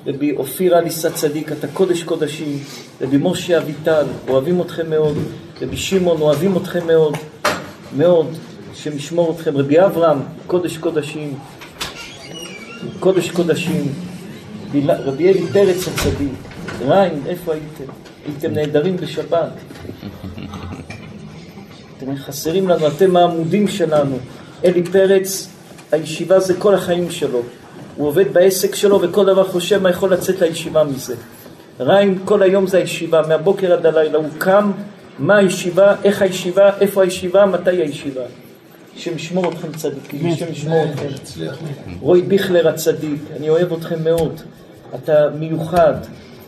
רבי אופיר אליסה צדיק אתה קודש קודשים. רבי משה אביטל אוהבים אתכם מאוד. רבי שמעון אוהבים אתכם מאוד. מאוד שמשמור אתכם. רבי אברהם קודש קודשים. קודש קודשים. רבי אלי פרץ הצדיק ריין איפה הייתם? הייתם נהדרים בשבת אתם חסרים לנו, אתם העמודים שלנו. אלי פרץ, הישיבה זה כל החיים שלו. הוא עובד בעסק שלו וכל דבר חושב מה יכול לצאת לישיבה מזה. ריין כל היום זה הישיבה, מהבוקר עד הלילה. הוא קם, מה הישיבה, איך הישיבה, איפה הישיבה, מתי הישיבה. השם ישמור אתכם צדיקים, השם ישמור אתכם. רועי ביכלר הצדיק, אני אוהב אתכם מאוד. אתה מיוחד,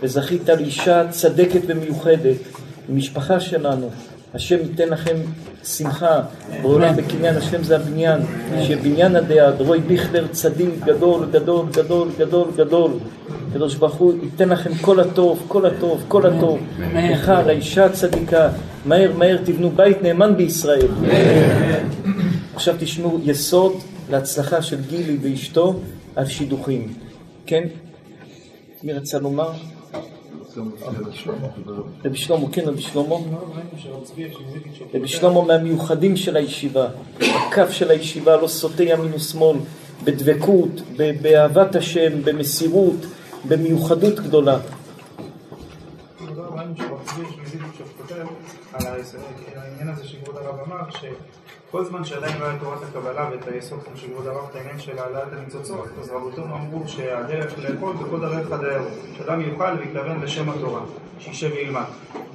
וזכית לאישה צדקת ומיוחדת, משפחה שלנו. השם ייתן לכם שמחה, בעולם בקניין השם זה הבניין, שבניין הדעת, רועי ביכלר צדיק גדול, גדול, גדול, גדול, גדול. הקדוש ברוך הוא ייתן לכם כל הטוב, כל הטוב, כל הטוב. לך, לאישה הצדיקה, מהר מהר תבנו בית נאמן בישראל. עכשיו תשמעו יסוד להצלחה של גילי ואשתו על שידוכים. כן? מי רצה לומר? רבי שלמה, כן רבי שלמה. רבי שלמה מהמיוחדים של הישיבה. הקו של הישיבה לא סוטה ימין ושמאל, בדבקות, באהבת השם, במסירות, במיוחדות גדולה. על העניין הזה שכבוד הרב אמר, שכל זמן שעדיין לא היה תורת הקבלה ואת היסוד כמו שכבוד הרב את העניין של העלאת הניצוצות, אז רבותינו אמרו שהדרך לאכול בכל דרך הדרך, שאדם יאכל ויתכוון לשם התורה, שישב וילמד.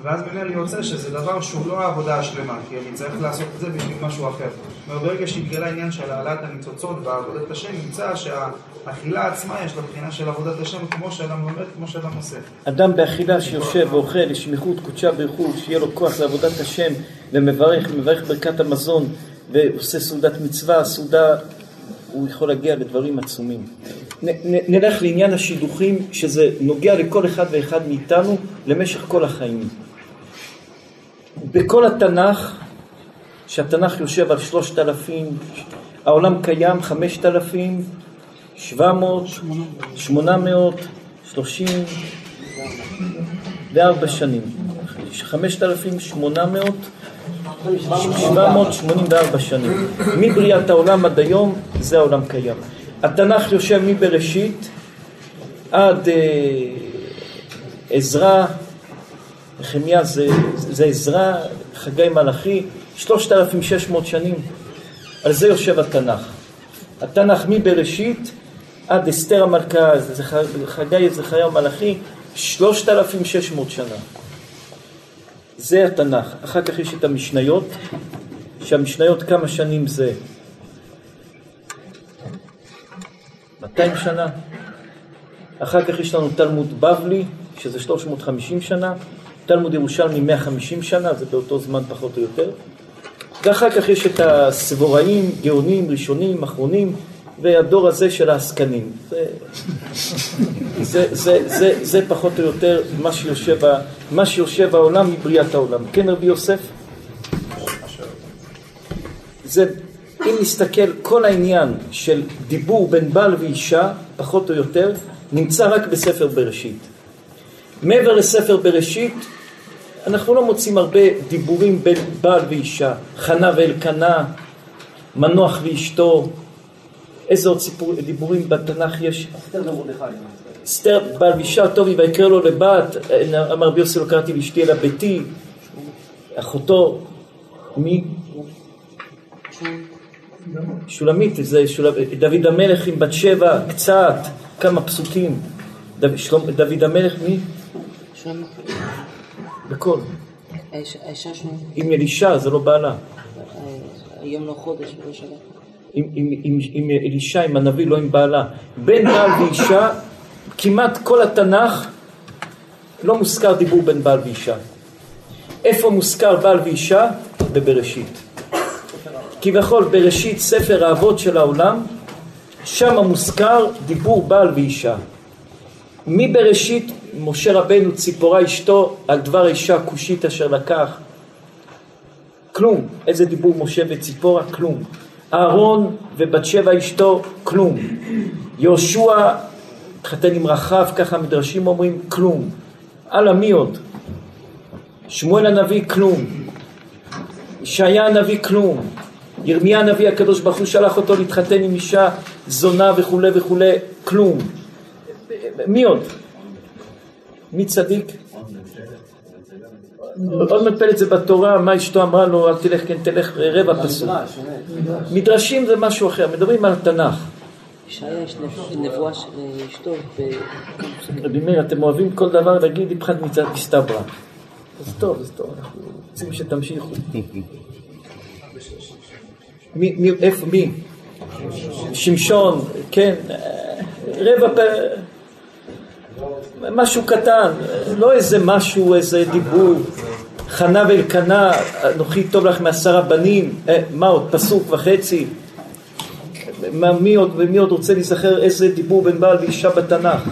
ואז ממילא יוצא שזה דבר שהוא לא העבודה השלמה, כי אני צריך לעשות את זה בשביל משהו אחר. אומרת, ברגע שהתגלה העניין של העלאת הניצוצות ועבודת השם, נמצא שהאכילה עצמה יש לה בחינה של עבודת השם כמו שאדם לומד, כמו שאדם עושה. אדם באכילה שיושב ואוכל לשמיכות קודשה ברכו, שיהיה לו כוח לעבודת השם ומברך, מברך ברכת המזון ועושה סעודת מצווה, סעודה, הוא יכול להגיע לדברים עצומים. נ, נ, נלך לעניין השידוכים, שזה נוגע לכל אחד ואחד מאיתנו למשך כל החיים. בכל התנ"ך, שהתנ"ך יושב על שלושת אלפים, העולם קיים חמשת אלפים, שבע מאות, שמונה מאות, שלושים וארבע שנים. חמשת אלפים שמונה מאות, שבע מאות שמונים וארבע שנים. מבריאת העולם עד היום, זה העולם קיים. התנ"ך יושב מבראשית עד אה, עזרא, נחמיה זה, זה עזרא, חגי מלאכי, 3,600 שנים, על זה יושב התנ"ך. התנ"ך מבראשית עד אסתר המלכה, זה חגי זכריה ומלאכי, 3,600 שנה. זה התנ"ך. אחר כך יש את המשניות, שהמשניות כמה שנים זה? 200 שנה. אחר כך יש לנו תלמוד בבלי, שזה 350 שנה, תלמוד ירושלמי 150 שנה, זה באותו זמן פחות או יותר. ואחר כך יש את הסבוראים, גאונים, ראשונים, אחרונים, והדור הזה של העסקנים. זה, זה, זה, זה, זה פחות או יותר מה שיושב, מה שיושב העולם מבריאת העולם. כן, רבי יוסף? זה, אם נסתכל, כל העניין של דיבור בין בעל ואישה, פחות או יותר, נמצא רק בספר בראשית. מעבר לספר בראשית, אנחנו לא מוצאים הרבה דיבורים בין בעל ואישה, חנה ואלקנה, מנוח ואשתו, איזה עוד סיפור, דיבורים בתנ"ך יש? אסתר. אסתר, בעל ואישה, טוב, ויקרא לו לבת, אמר רבי יוסי לא קראתי לאשתי אלא ביתי, אחותו, מי? שולמית, זה שול... דוד המלך עם בת שבע, קצת, כמה פסוקים. דוד, שלום, דוד המלך, מי? שלמה. בקול. האישה- שלו, עם אלישע, זה לא בעלה. אה, היום לא חודש ולא שבת. עם, עם, עם, עם אלישע, עם הנביא, לא עם בעלה. בין בעל ואישה, כמעט כל התנ"ך לא מוזכר דיבור בין בעל ואישה. איפה מוזכר בעל ואישה? בבראשית. כביכול בראשית ספר האבות של העולם, שם מוזכר דיבור בעל ואישה. מבראשית משה רבנו ציפורה אשתו על דבר אישה כושית אשר לקח כלום. איזה דיבור משה וציפורה? כלום. אהרון ובת שבע אשתו? כלום. יהושע התחתן עם רחב, ככה המדרשים אומרים? כלום. הלאה, מי עוד? שמואל הנביא? כלום. ישעיה הנביא? כלום. ירמיה הנביא הקדוש ברוך הוא שלח אותו להתחתן עם אישה זונה וכולי וכולי, כלום. מי עוד? מי צדיק? עוד מפלט זה בתורה, מה אשתו אמרה לו, אל תלך, כן תלך, רבע פסוק. מדרשים זה משהו אחר, מדברים על התנ"ך. ישעיה יש נב- נבואה של אשתו, רבי מאיר, אתם אוהבים כל דבר להגיד איפכא מצד מסתברא. אז טוב, אז טוב, אנחנו רוצים שתמשיכו. מי, מי, איפה, מי? שמשון, כן, אה, רבע פ... משהו קטן, לא איזה משהו, איזה דיבור. חנה ואלקנה, אנוכי טוב לך מעשרה בנים, אה, מה עוד, פסוק וחצי. מה, מי עוד, ומי עוד רוצה להיזכר איזה דיבור בין בעל ואישה בתנ"ך?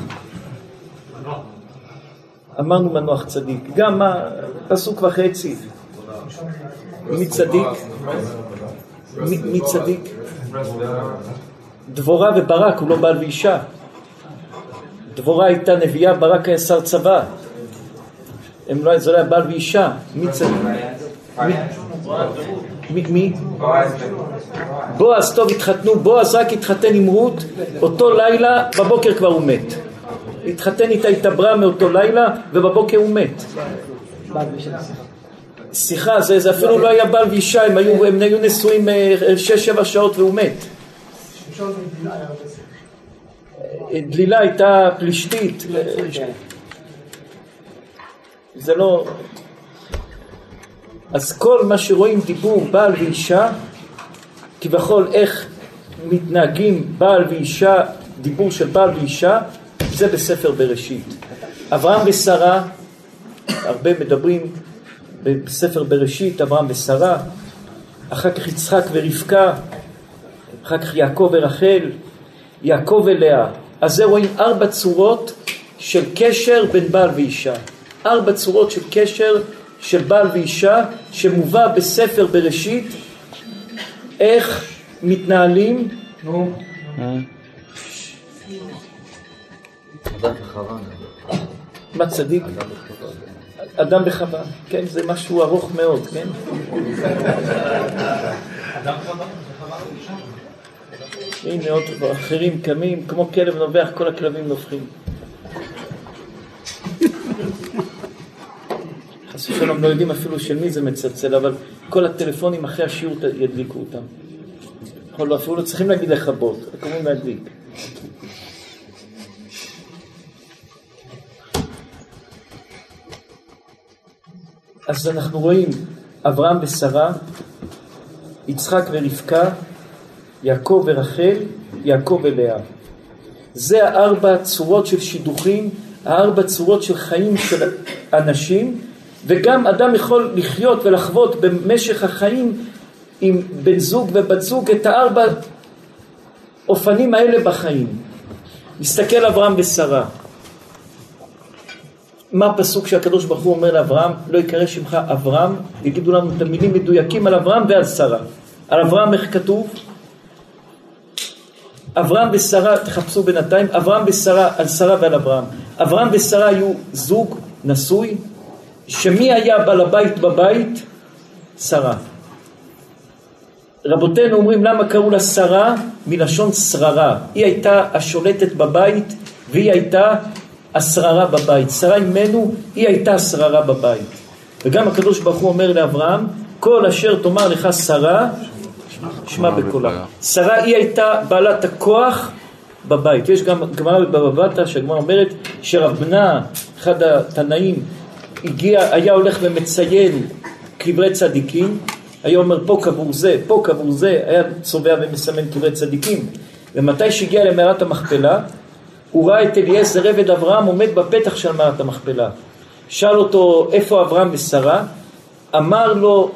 אמרנו מנוח צדיק, גם מה, פסוק וחצי. מי צדיק? מי, מי צדיק? דבורה וברק הוא לא בעל ואישה. דבורה הייתה נביאה, ברק היה שר צבא. הם לא, זה לא היה בעל ואישה. מי צדיק? מי? מי? בועז, טוב, התחתנו, בועז רק התחתן עם רות, אותו לילה, בבוקר כבר הוא מת. התחתן איתה, התעברה מאותו לילה, ובבוקר הוא מת. שיחה, זה, זה אפילו לא היה בעל ואישה, הם היו, הם היו נשואים אה, שש-שבע שעות והוא מת. דלילה הייתה פלישתית. זה לא... אז כל מה שרואים דיבור בעל ואישה, כביכול איך מתנהגים בעל ואישה, דיבור של בעל ואישה, זה בספר בראשית. אברהם ושרה, הרבה מדברים בספר בראשית, אברהם ושרה, אחר כך יצחק ורבקה, אחר כך יעקב ורחל, יעקב ולאה. אז זה רואים ארבע צורות של קשר בין בעל ואישה. ארבע צורות של קשר של בעל ואישה שמובא בספר בראשית איך מתנהלים נו. מה צדיק? אדם וחווה, כן, זה משהו ארוך מאוד, כן? אדם חווה, וחווה אישה. הנה עוד אחרים קמים, כמו כלב נובח, כל הכלבים נובחים. חס ושלום לא יודעים אפילו של מי זה מצלצל, אבל כל הטלפונים אחרי השיעור ידליקו אותם. יכול לא, אפילו לא צריכים להגיד לכבות, רק אומרים להדליק. אז אנחנו רואים אברהם ושרה, יצחק ורבקה, יעקב ורחל, יעקב ולאה. זה הארבע צורות של שידוכים, הארבע צורות של חיים של אנשים, וגם אדם יכול לחיות ולחוות במשך החיים עם בן זוג ובת זוג את הארבע אופנים האלה בחיים. נסתכל אברהם ושרה. מה הפסוק שהקדוש ברוך הוא אומר לאברהם? לא יקרא שמך אברהם, יגידו לנו את המילים מדויקים על אברהם ועל שרה. על אברהם איך כתוב? אברהם ושרה, תחפשו בינתיים, אברהם ושרה, על שרה ועל אברהם. אברהם ושרה היו זוג נשוי, שמי היה בעל הבית בבית? שרה. רבותינו אומרים למה קראו לה שרה? מלשון שררה. היא הייתה השולטת בבית והיא הייתה השררה בבית. שרה אימנו, היא הייתה השררה בבית. וגם הקדוש ברוך הוא אומר לאברהם, כל אשר תאמר לך שרה, שמע בקולה. שרה היא הייתה בעלת הכוח בבית. יש גם גמרא בבבא בתרא שהגמרא אומרת שרב בנה, אחד התנאים, הגיע, היה הולך ומציין קברי צדיקים, היה אומר פה קבור זה, פה קבור זה, היה צובע ומסמן קברי צדיקים. ומתי שהגיע למערת המכפלה, הוא ראה את אליעזר עבד אברהם עומד בפתח של מערת המכפלה. שאל אותו איפה אברהם ושרה, אמר לו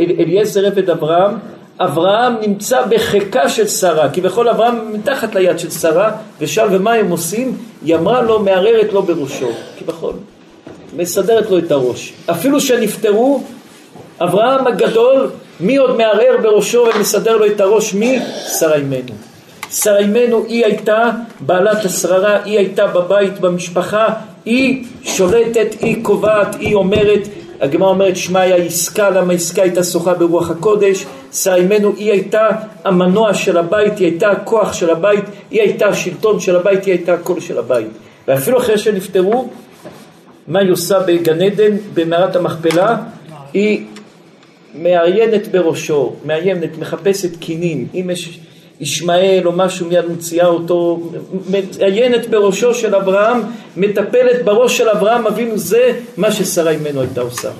אל, אליעזר עבד אברהם, אברהם נמצא בחיקה של שרה, כביכול אברהם מתחת ליד של שרה, ושאל ומה הם עושים? היא אמרה לו מערערת לו בראשו, כביכול, מסדרת לו את הראש. אפילו שנפטרו, אברהם הגדול, מי עוד מערער בראשו ומסדר לו את הראש? מי? שרה אימנו. שרה אימנו היא הייתה בעלת השררה, היא הייתה בבית, במשפחה, היא שולטת, היא קובעת, היא אומרת, הגמרא אומרת שמע היה עסקה, למה עסקה הייתה שוחה ברוח הקודש, שרה אימנו היא הייתה המנוע של הבית, היא הייתה הכוח של הבית, היא הייתה השלטון של הבית, היא הייתה הקול של הבית. ואפילו אחרי שנפטרו, מה היא עושה בגן עדן, במערת המכפלה? היא מעיינת בראשו, מעיינת, מחפשת קינים, אם יש ישמעאל או משהו מיד מוציאה אותו, מעיינת בראשו של אברהם, מטפלת בראש של אברהם אבינו, זה מה ששרה אימנו הייתה עושה.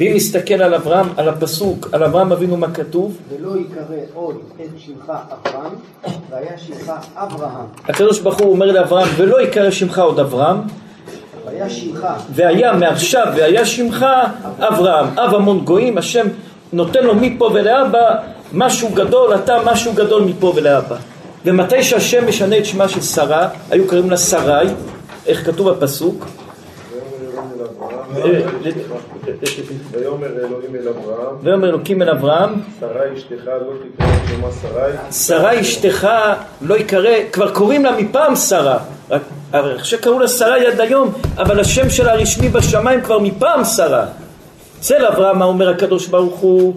ואם נסתכל על אברהם, על הפסוק, על אברהם אבינו מה כתוב? ולא יקרא עוד את שמך אברהם, והיה שמך אברהם. הקדוש ברוך הוא אומר לאברהם, ולא יקרא שמך עוד אברהם, והיה שמך. והיה מעכשיו והיה שמך אברהם, אב המון גויים, השם נותן לו מפה ולהבא משהו גדול, אתה משהו גדול מפה ולהבא. ומתי שהשם משנה את שמה של שרה, היו קוראים לה שרי, איך כתוב בפסוק? ויאמר אלוהים אל אברהם, ויאמר אלוקים אל אברהם, שרי אשתך לא תקרא שמה שרי, שרה אשתך לא יקרא, כבר קוראים לה מפעם שרה, רק שקראו לה שרה עד היום, אבל השם שלה הרשמי בשמיים כבר מפעם שרה. אצל אברהם, מה אומר הקדוש ברוך הוא?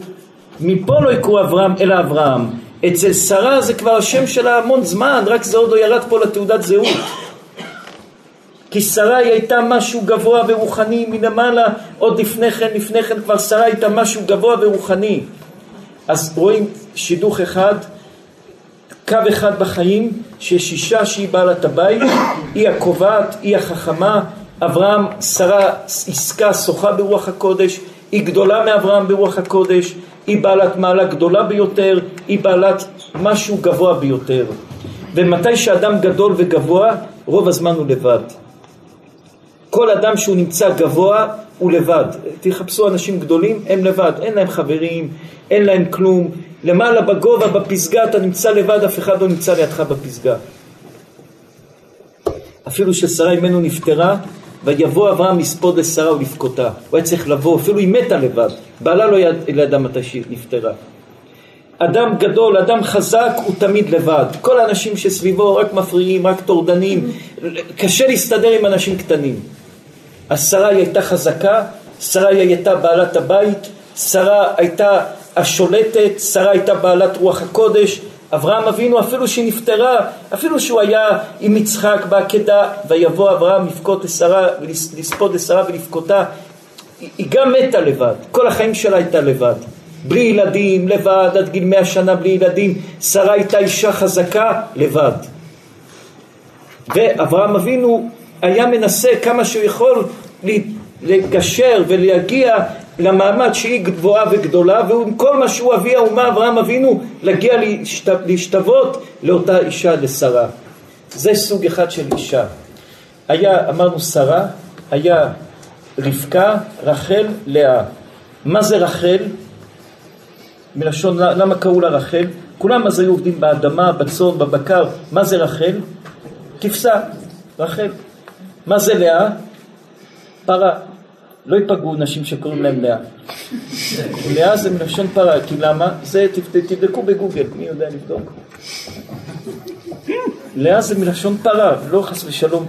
מפה לא יקראו אברהם אלא אברהם. אצל שרה זה כבר השם שלה המון זמן, רק זה עוד לא ירד פה לתעודת זהות. כי שרה היא הייתה משהו גבוה ורוחני מלמעלה, עוד לפני כן, לפני כן כבר שרה הייתה משהו גבוה ורוחני. אז רואים שידוך אחד, קו אחד בחיים, שיש אישה שהיא בעלת הבית, היא הקובעת, היא החכמה, אברהם, שרה עסקה, שוחה ברוח הקודש, היא גדולה מאברהם ברוח הקודש, היא בעלת מעלה גדולה ביותר, היא בעלת משהו גבוה ביותר. ומתי שאדם גדול וגבוה, רוב הזמן הוא לבד. כל אדם שהוא נמצא גבוה הוא לבד. תחפשו אנשים גדולים, הם לבד, אין להם חברים, אין להם כלום. למעלה בגובה, בפסגה, אתה נמצא לבד, אף אחד לא נמצא לידך בפסגה. אפילו ששרה אימנו נפטרה, ויבוא אברהם לספוד לשרה ולבכותה. הוא היה צריך לבוא, אפילו היא מתה לבד. בעלה לא יד, ידע מתי שהיא נפטרה. אדם גדול, אדם חזק, הוא תמיד לבד. כל האנשים שסביבו רק מפריעים, רק טורדנים. קשה להסתדר עם אנשים קטנים. אז שרה היא הייתה חזקה, שרה היא הייתה בעלת הבית, שרה הייתה השולטת, שרה הייתה בעלת רוח הקודש, אברהם אבינו אפילו שהיא נפטרה, אפילו שהוא היה עם יצחק בעקדה, ויבוא אברהם לבכות לשרה, לספוד לשרה ולבכותה, היא גם מתה לבד, כל החיים שלה הייתה לבד. בלי ילדים, לבד, עד גיל מאה שנה בלי ילדים, שרה הייתה אישה חזקה, לבד. ואברהם אבינו היה מנסה כמה שהוא יכול לגשר ולהגיע למעמד שהיא גבוהה וגדולה ועם כל מה שהוא אבי האומה אברהם אבינו להגיע להשתוות לאותה אישה לשרה זה סוג אחד של אישה היה אמרנו שרה היה רבקה רחל לאה מה זה רחל? מלשון למה קראו לה רחל? כולם אז היו עובדים באדמה, בצאן, בבקר מה זה רחל? כבשה, רחל מה זה לאה? פרה לא ייפגעו נשים שקוראים להם לאה. לאה זה מלשון פרה, כי למה? זה תבדקו בגוגל, מי יודע לבדוק? לאה זה מלשון פרה, לא חס ושלום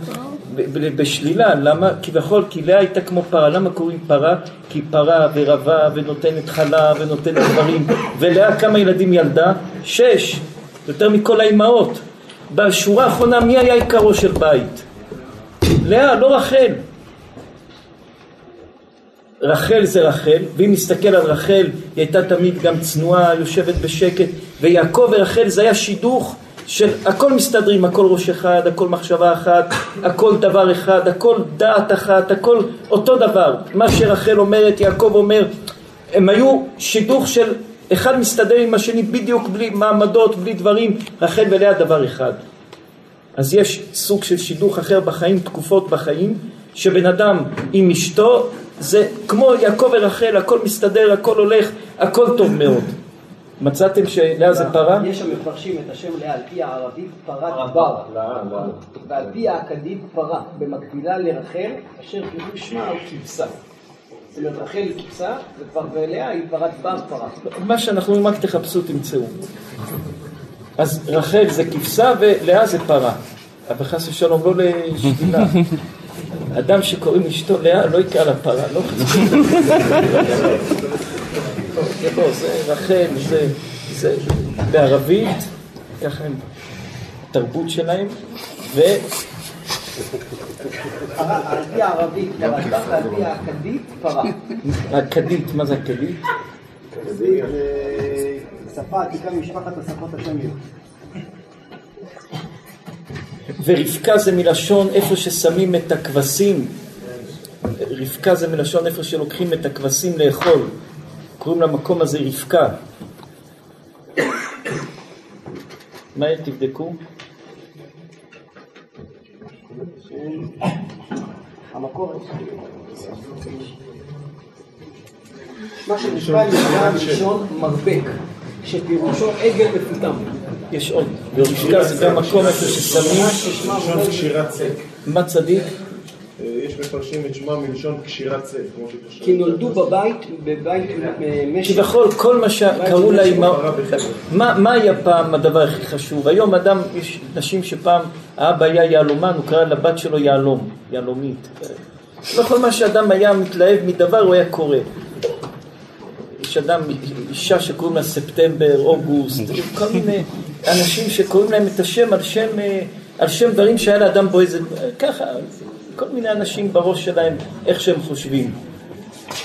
בשלילה, למה? כביכול, כי לאה הייתה כמו פרה, למה קוראים פרה? כי פרה ורבה ונותנת חלב ונותנת דברים, ולאה כמה ילדים ילדה? שש, יותר מכל האימהות. בשורה האחרונה מי היה עיקרו של בית? לאה, לא רחל. רחל זה רחל, ואם נסתכל על רחל, היא הייתה תמיד גם צנועה, יושבת בשקט, ויעקב ורחל זה היה שידוך של הכל מסתדרים, הכל ראש אחד, הכל מחשבה אחת, הכל דבר אחד, הכל דעת אחת, הכל אותו דבר. מה שרחל אומרת, יעקב אומר, הם היו שידוך של אחד מסתדר עם השני בדיוק בלי מעמדות, בלי דברים, רחל ולאה דבר אחד. אז יש סוג של שידוך אחר בחיים, תקופות בחיים, שבן אדם עם אשתו זה כמו יעקב ורחל, הכל מסתדר, הכל הולך, הכל טוב מאוד. מצאתם שלאה זה פרה? יש המפרשים את השם לאה על פי הערבית פרת בר, ועל פי האכדית פרה, במקבילה לרחל, אשר פירוש שמה הוא כבשה. זאת אומרת רחל כבשה, וכבר ולאה היא פרת בר פרה. מה שאנחנו אומרים רק תחפשו תמצאו. אז רחל זה כבשה ולאה זה פרה. אבל חס ושלום לא לשתילה. אדם שקוראים אשתו לאה לא יקרא לה פרה, לא חצי. זה רחל, זה, בערבית, ככה הם, התרבות שלהם, ו... על פי הערבית ועל פי האכדית פרה. הכדית, מה זה הכדית? כדית זה שפה עתיקה ממשפחת השפות השמיות. ורבקה זה מלשון איפה ששמים את הכבשים, רבקה זה מלשון איפה שלוקחים את הכבשים לאכול, קוראים למקום הזה רבקה. מהר תבדקו. המקור מה שנקרא נקרא ראשון מרפק, שפירושו עגל מפותם. יש עוד, ברבקה זה גם מקום איפה ששמים, מלשון קשירת צק. מה צדיק? אה, יש מפרשים את שמה מלשון קשירת כמו שקשור. כי נולדו בבית, בבית אה, משק. כביכול כל מה שקראו לאמא, מה, מה היה פעם הדבר הכי חשוב? היום אדם, יש נשים שפעם האבא היה יהלומן, הוא קרא לבת שלו יהלום, יהלומית. לא כל מה שאדם היה מתלהב מדבר הוא היה קורא. יש אדם, אישה שקוראים לה ספטמבר, אוגוסט, כל מיני אנשים שקוראים להם את השם על שם, אה, על שם דברים שהיה לאדם בו איזה, ככה, כל מיני אנשים בראש שלהם, איך שהם חושבים.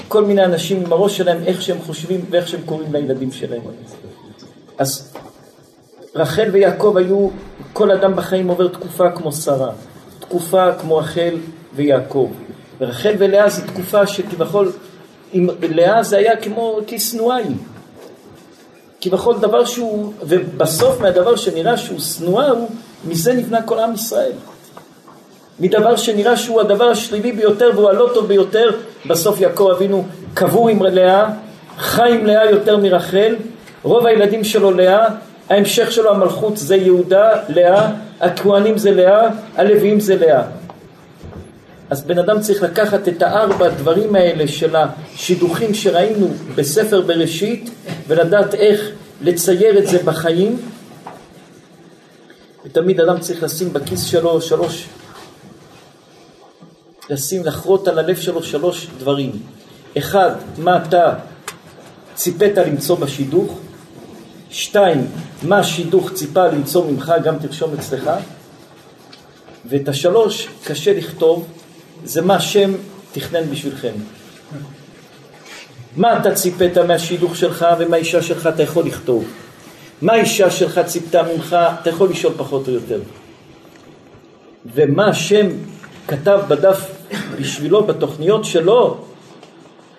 כל מיני אנשים עם הראש שלהם, איך שהם חושבים ואיך שהם קוראים לילדים שלהם. אז רחל ויעקב היו, כל אדם בחיים עובר תקופה כמו שרה, תקופה כמו רחל ויעקב. ורחל ולאה זו תקופה שכביכול, לאה זה היה כמו כשנואי. כביכול דבר שהוא, ובסוף מהדבר שנראה שהוא שנואה הוא, מזה נבנה כל עם ישראל. מדבר שנראה שהוא הדבר השלילי ביותר והוא הלא טוב ביותר, בסוף יעקב אבינו קבור עם לאה, חי עם לאה יותר מרחל, רוב הילדים שלו לאה, ההמשך שלו המלכות זה יהודה, לאה, הכהנים זה לאה, הלוויים זה לאה. אז בן אדם צריך לקחת את הארבע דברים האלה של השידוכים שראינו בספר בראשית ולדעת איך לצייר את זה בחיים ותמיד אדם צריך לשים בכיס שלו שלוש לשים, לחרות על הלב שלו שלוש דברים. אחד, מה אתה ציפית למצוא בשידוך? שתיים, מה שידוך ציפה למצוא ממך, גם תרשום אצלך. ואת השלוש קשה לכתוב, זה מה השם תכנן בשבילכם. מה אתה ציפית מהשידוך שלך ומהאישה שלך אתה יכול לכתוב. מה האישה שלך ציפתה ממך, אתה יכול לשאול פחות או יותר. ומה השם כתב בדף בשבילו, בתוכניות שלו,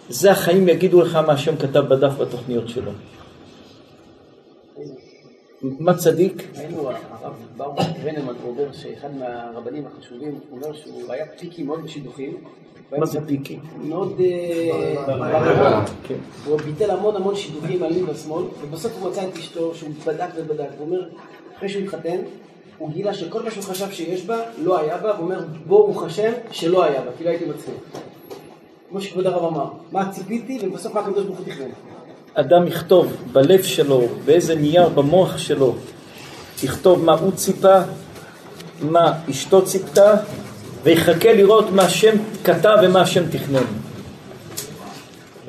זה החיים יגידו לך מה השם כתב בדף בתוכניות שלו. מה צדיק? היינו, הרב ברוך גרנמן אומר שאחד מהרבנים החשובים, הוא אומר שהוא היה פיקי מאוד בשידוכים. מה זה פיקי? מאוד אה, ברמה. הוא ביטל המון המון שידוכים על ימין ושמאל, ובסוף הוא מצא את אשתו שהוא בדק ובדק. הוא אומר, אחרי שהוא התחתן, הוא גילה שכל מה שהוא חשב שיש בה, לא היה בה, והוא אומר, ברוך השם שלא היה בה, כי לא הייתי מצליח. כמו שכבוד הרב אמר, מה ציפיתי, ובסוף מה הקדוש ברוך הוא תכנן. אדם יכתוב בלב שלו, באיזה נייר במוח שלו, יכתוב מה הוא ציפה, מה אשתו ציפתה, ויחכה לראות מה השם כתב ומה השם תכנן.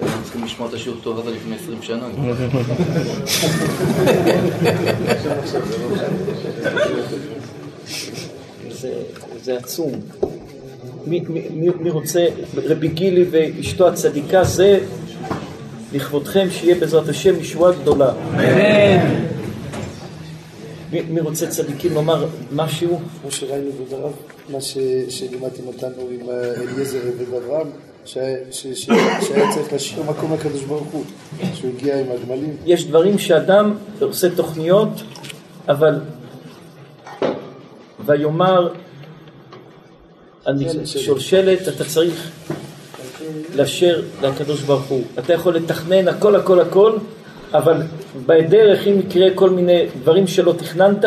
אנחנו צריכים לשמוע את השיעור טוב הזה לפני 20 שנה. זה, זה עצום. מי רוצה, רבי גילי ואשתו הצדיקה, זה לכבודכם שיהיה בעזרת השם ישועה גדולה. אמן. מי, מי רוצה צדיקים לומר משהו? כמו שראינו בדבריו, מה ש- שלימדתם אותנו עם אה, אליעזר ש- שהיה צריך להשאיר מקום לקדוש ברוך הוא, שהוא הגיע עם הגמלים. יש דברים שאדם עושה תוכניות, אבל ויאמר אני שולשלת, אתה צריך לאשר לקדוש ברוך הוא. אתה יכול לתכנן הכל הכל הכל, אבל בדרך אם יקרה כל מיני דברים שלא תכננת,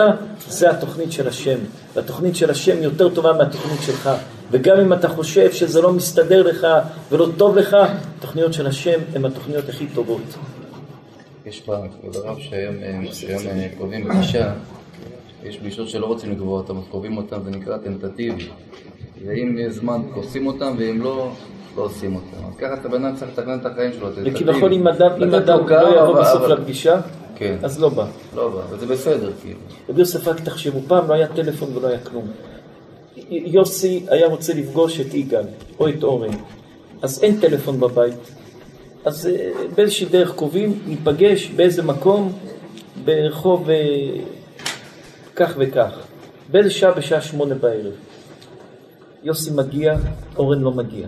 זה התוכנית של השם. והתוכנית של השם יותר טובה מהתוכנית שלך. וגם אם אתה חושב שזה לא מסתדר לך ולא טוב לך, התוכניות של השם הן התוכניות הכי טובות. יש פעם, כבוד הרב, שהיום אה, אה, קובעים פגישה, יש פגישות שלא רוצים לקבוע אותם, אז קובעים אותם, זה נקרא טנטטיבי. ואם יש זמן, עושים אותם, ואם לא, לא עושים אותם. אז ככה אתה בן אדם צריך לתכנן את החיים שלו. וכביכול אם אדם, אם אדם לא יבוא אבל- בסוף אבל- לפגישה, כן. אז לא בא. לא בא, וזה בסדר, כאילו. רבי יוסף רק תחשבו, פעם לא היה טלפון ולא היה כלום. יוסי היה רוצה לפגוש את יגאל או את אורן, אז אין טלפון בבית. אז אה, באיזושהי דרך קובעים, ניפגש באיזה מקום, ברחוב אה, כך וכך. באיזה שעה? בשעה שמונה בערב. יוסי מגיע, אורן לא מגיע.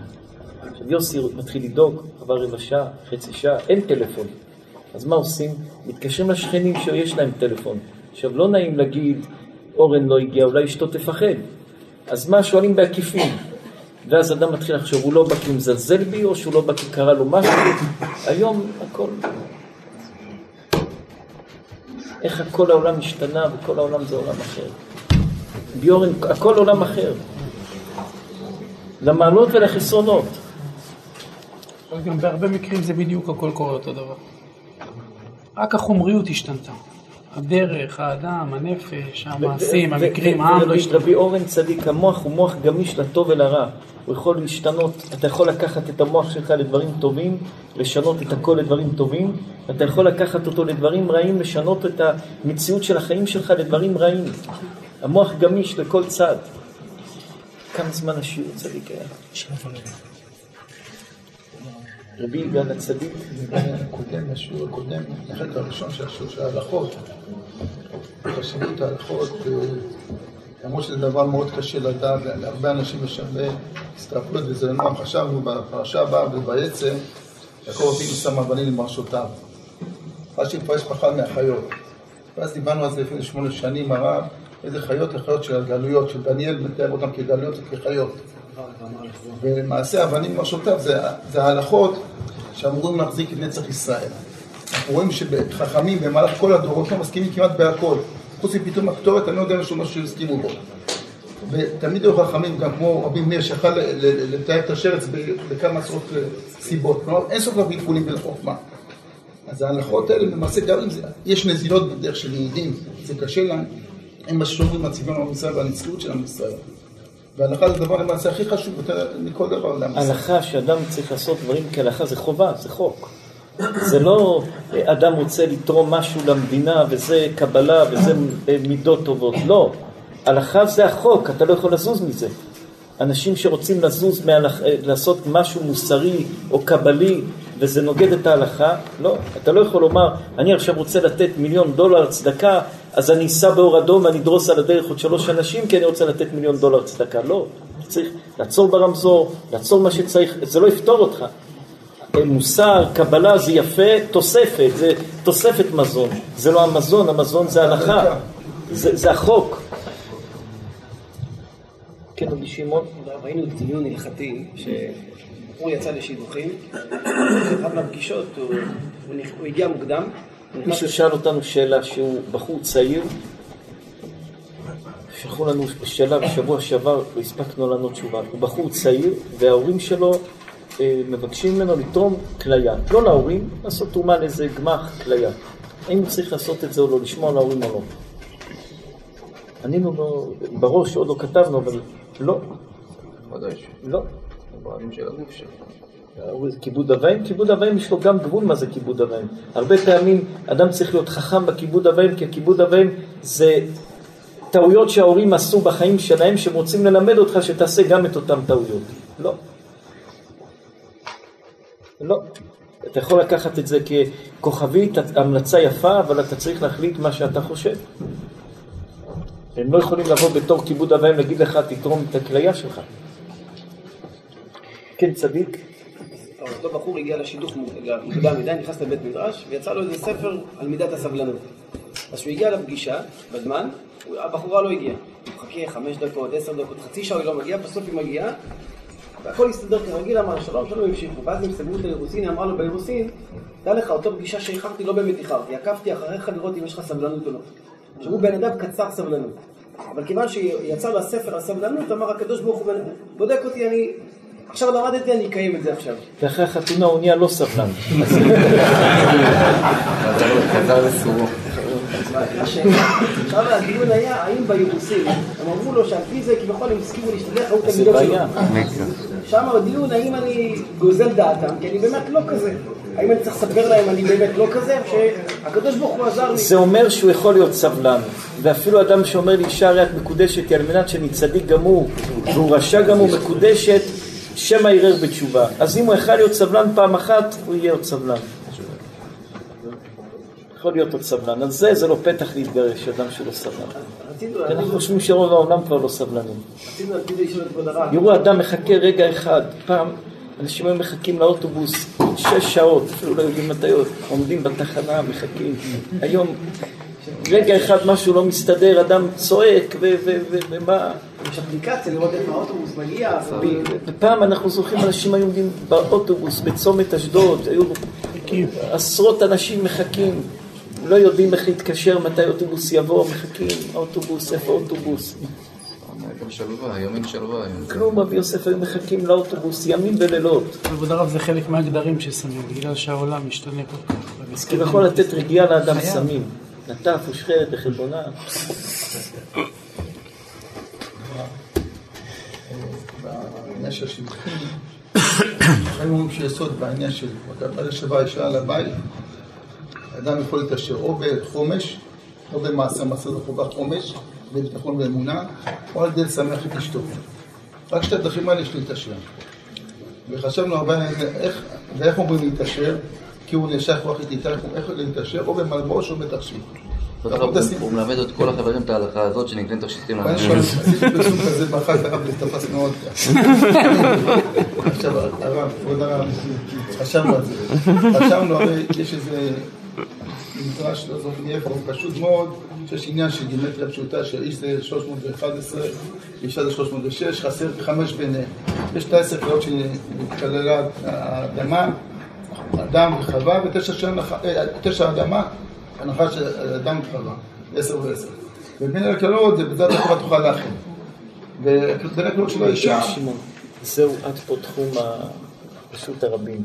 עכשיו יוסי מתחיל לדאוג, עבר רבע שעה, חצי שעה, אין טלפון. אז מה עושים? מתקשרים לשכנים שיש להם טלפון. עכשיו, לא נעים להגיד, אורן לא הגיע, אולי אשתו תפחד. אז מה, שואלים בעקיפין. ואז אדם מתחיל לחשוב, הוא לא בא כי הוא מזלזל בי, או שהוא לא בא כי קרה לו משהו. היום הכל... איך הכל העולם השתנה, וכל העולם זה עולם אחר. ביורן, הכל עולם אחר. למעלות ולחסרונות. אבל גם בהרבה מקרים זה בדיוק הכל קורה אותו דבר. רק החומריות השתנתה. הדרך, האדם, הנפש, המעשים, המקרים, העם לא השתנה. רבי אורן צדיק, המוח הוא מוח גמיש לטוב ולרע. הוא יכול להשתנות, אתה יכול לקחת את המוח שלך לדברים טובים, לשנות את הכל לדברים טובים, אתה יכול לקחת אותו לדברים רעים, לשנות את המציאות של החיים שלך לדברים רעים. המוח גמיש לכל צד. כמה זמן השיעור צדיק היה? רבי יגאל הצדיק. הקודם, השיעור הקודם, החלק הראשון של השיעור של ההלכות, חשיבות ההלכות, אה, למרות שזה דבר מאוד קשה לדעת, להרבה אנשים יש הרבה הסתכלות וזה לא נוח. חשבנו בפרשה הבאה ובעצם, יעקב אבינו שם אבנים למרשותיו. רש"י מפרש פחד מהחיות. ואז דיברנו על זה לפני שמונה שנים, הרב, איזה חיות לחיות של הגלויות, של דניאל מתאר אותם כגלויות וכחיות. ולמעשה אבנים למרשותיו זה, זה ההלכות שאמורים להחזיק את נצח ישראל. אנחנו רואים שחכמים במהלך כל הדורות לא מסכימים כמעט בהכל. חוץ מפתאום הקטורת, אני לא יודע משהו משהו שהסכימו בו. ותמיד היו חכמים, גם כמו רבי מאיר, שיכל לתאר את השרץ בכמה עשרות אה, סיבות. כלומר, אין סוף לבלבולים ולחוכמה. אז ההלכות האלה, למעשה, גם אם יש נזילות בדרך של יהודים, זה קשה להם, הם השומרים מהצביון עם ישראל והנצחיות של עם ישראל. והלכה זה הדבר למעשה הכי חשוב יותר מכל דבר ישראל. הלכה שאדם צריך לעשות דברים כהלכה זה חובה, זה חוק. זה לא אה, אדם רוצה לתרום משהו למדינה וזה קבלה וזה מידות טובות, לא. הלכה זה החוק, אתה לא יכול לזוז מזה. אנשים שרוצים לזוז, מהלכ... אה, לעשות משהו מוסרי או קבלי וזה נוגד את ההלכה, לא. אתה לא יכול לומר, אני עכשיו רוצה לתת מיליון דולר צדקה, אז אני אסע באור אדום ואני אדרוס על הדרך עוד שלוש אנשים כי אני רוצה לתת מיליון דולר צדקה. לא. צריך לעצור ברמזור, לעצור מה שצריך, זה לא יפתור אותך. מוסר, קבלה זה יפה, תוספת, זה תוספת מזון. זה לא המזון, המזון זה הלכה, זה, זה החוק. כן, רבי שמעון? ראינו דיון הלכתי, שהוא יצא לשידוכים, באחת מהפגישות הוא הגיע מוקדם, מישהו שאל אותנו שאלה שהוא בחור צעיר, שלחו לנו שאלה בשבוע שעבר, לא הספקנו לענות תשובה. הוא בחור צעיר וההורים שלו אה, מבקשים ממנו לתרום כליה. לא להורים, לעשות תרומה לאיזה גמח כליה. האם הוא צריך לעשות את זה או לא, לשמוע להורים או לא. ענינו לו בראש, עוד לא כתבנו, אבל לא. ודאי לא. הבעלים של הגוף שלו. כיבוד אבאים, כיבוד אבאים יש לו גם גבול מה זה כיבוד אבאים. הרבה פעמים אדם צריך להיות חכם בכיבוד אבאים, כי הכיבוד אבאים זה טעויות שההורים עשו בחיים שלהם, שהם רוצים ללמד אותך שתעשה גם את אותן טעויות. לא. לא. אתה יכול לקחת את זה ככוכבית, המלצה יפה, אבל אתה צריך להחליט מה שאתה חושב. הם לא יכולים לבוא בתור כיבוד אבאים להגיד לך, תתרום את הכליה שלך. כן, צדיק? אותו בחור הגיע לשידוך מוקדם מדי, נכנס לבית מדרש, ויצא לו איזה ספר על מידת הסבלנות. אז כשהוא הגיע לפגישה, בזמן, הבחורה לא הגיעה. הוא מחכה חמש דקות, עשר דקות, חצי שעה היא לא מגיעה, בסוף היא מגיעה, והכל הסתדר כרגיל, אמר שלום, שלום, המשיכו. ואז הם סגרו את האירוסין, אמרה לו באירוסין, דע לך, אותה פגישה שאיחרתי, לא באמת איחרתי, עקבתי אחריך לראות אם יש לך סבלנות או לא. עכשיו הוא בן אדם קצר סבלנות. אבל כיוון שיצא לו הספר על סבלנות, אמר הקדוש ברוך הוא, בודק אותי, אני... עכשיו למדתי, אני אקיים את זה עכשיו. ואחרי החתונה הוא נהיה לא סבלן. חזר לסורו. עכשיו הדיון היה, האם באירוסין, הם אמרו לו שעל פי זה כביכול הם הסכימו להשתדך, ראו את זה המידות שלו. שם הדיון, האם אני גוזל דעתם, כי אני באמת לא כזה. האם אני צריך לספר להם אני באמת לא כזה, שהקדוש ברוך הוא עזר לי. זה אומר שהוא יכול להיות סבלן, ואפילו אדם שאומר לאישה הרי את מקודשת היא על מנת שאני צדיק גמור, והוא רשע גמור מקודשת, שמא ירר בתשובה. אז אם הוא יכול להיות סבלן פעם אחת, הוא יהיה עוד סבלן. יכול להיות עוד סבלן. אז זה, זה לא פתח להתגרש, אדם שלא סבלן. אנחנו חושבים שרוב העולם כבר לא סבלנים. יראו אדם מחכה רגע אחד, פעם אנשים היו מחכים לאוטובוס שש שעות, אפילו לא יודעים מתי עומדים בתחנה, מחכים. היום רגע אחד משהו לא מסתדר, אדם צועק ו- ו- ו- ומה... יש אפליקציה לראות איך האוטובוס מגיע. פעם אנחנו זוכרים אנשים היו עומדים באוטובוס בצומת אשדוד, היו עשרות אנשים מחכים, לא יודעים איך להתקשר, מתי אוטובוס יבוא, מחכים, אוטובוס, איפה אוטובוס? שלווה, אין שלווה. כלום, רבי יוסף היו מחכים לאוטובוס ימים ולילות. כבוד הרב זה חלק מהגדרים ששמים, בגלל שהעולם משתנה כל כך. אז כביכול לתת רגיעה לאדם סמים. נטף ושחרת בחלבונה. בעניין של שידוכים, הם אומרים שיסוד בעניין של ברגע שבאה אישה על הבית, אדם יכול להתעשר או בחומש, או במעשה מעשה בחובה חומש, בביטחון ואמונה, או על ידי לשמח את אשתו. רק שתי הדרכים האלה יש להתעשר. וחשבנו הרבה איך, ואיך אומרים להתעשר, כי הוא נשך רוח איתה, איך להתעשר, או במלבוש או בתכשיט. הוא- מלמד את כל החברים את ההלכה הזאת שנקראים תכשיטים לאנשים. עשיתי פרסום כזה הרב מאוד עכשיו הרב, כבוד הרב, חשבנו על זה. חשבנו, הרי יש איזה מדרש, לא זוכר מאיפה, פשוט מאוד, שיש עניין של גימטריה פשוטה, שאיש זה 311, אישה זה 306, חסר חמש ביניהם. יש את העשר קריאות שכללה האדמה, אדם וחווה, ותשע שם- אה, תשע אדמה, הנחה של אדם וחווה, עשר ועשר. ובין הקללות זה בצד החובה תוכל להכין. ובין הקללות של האישה, זהו עד פה תחום רשות הרבים.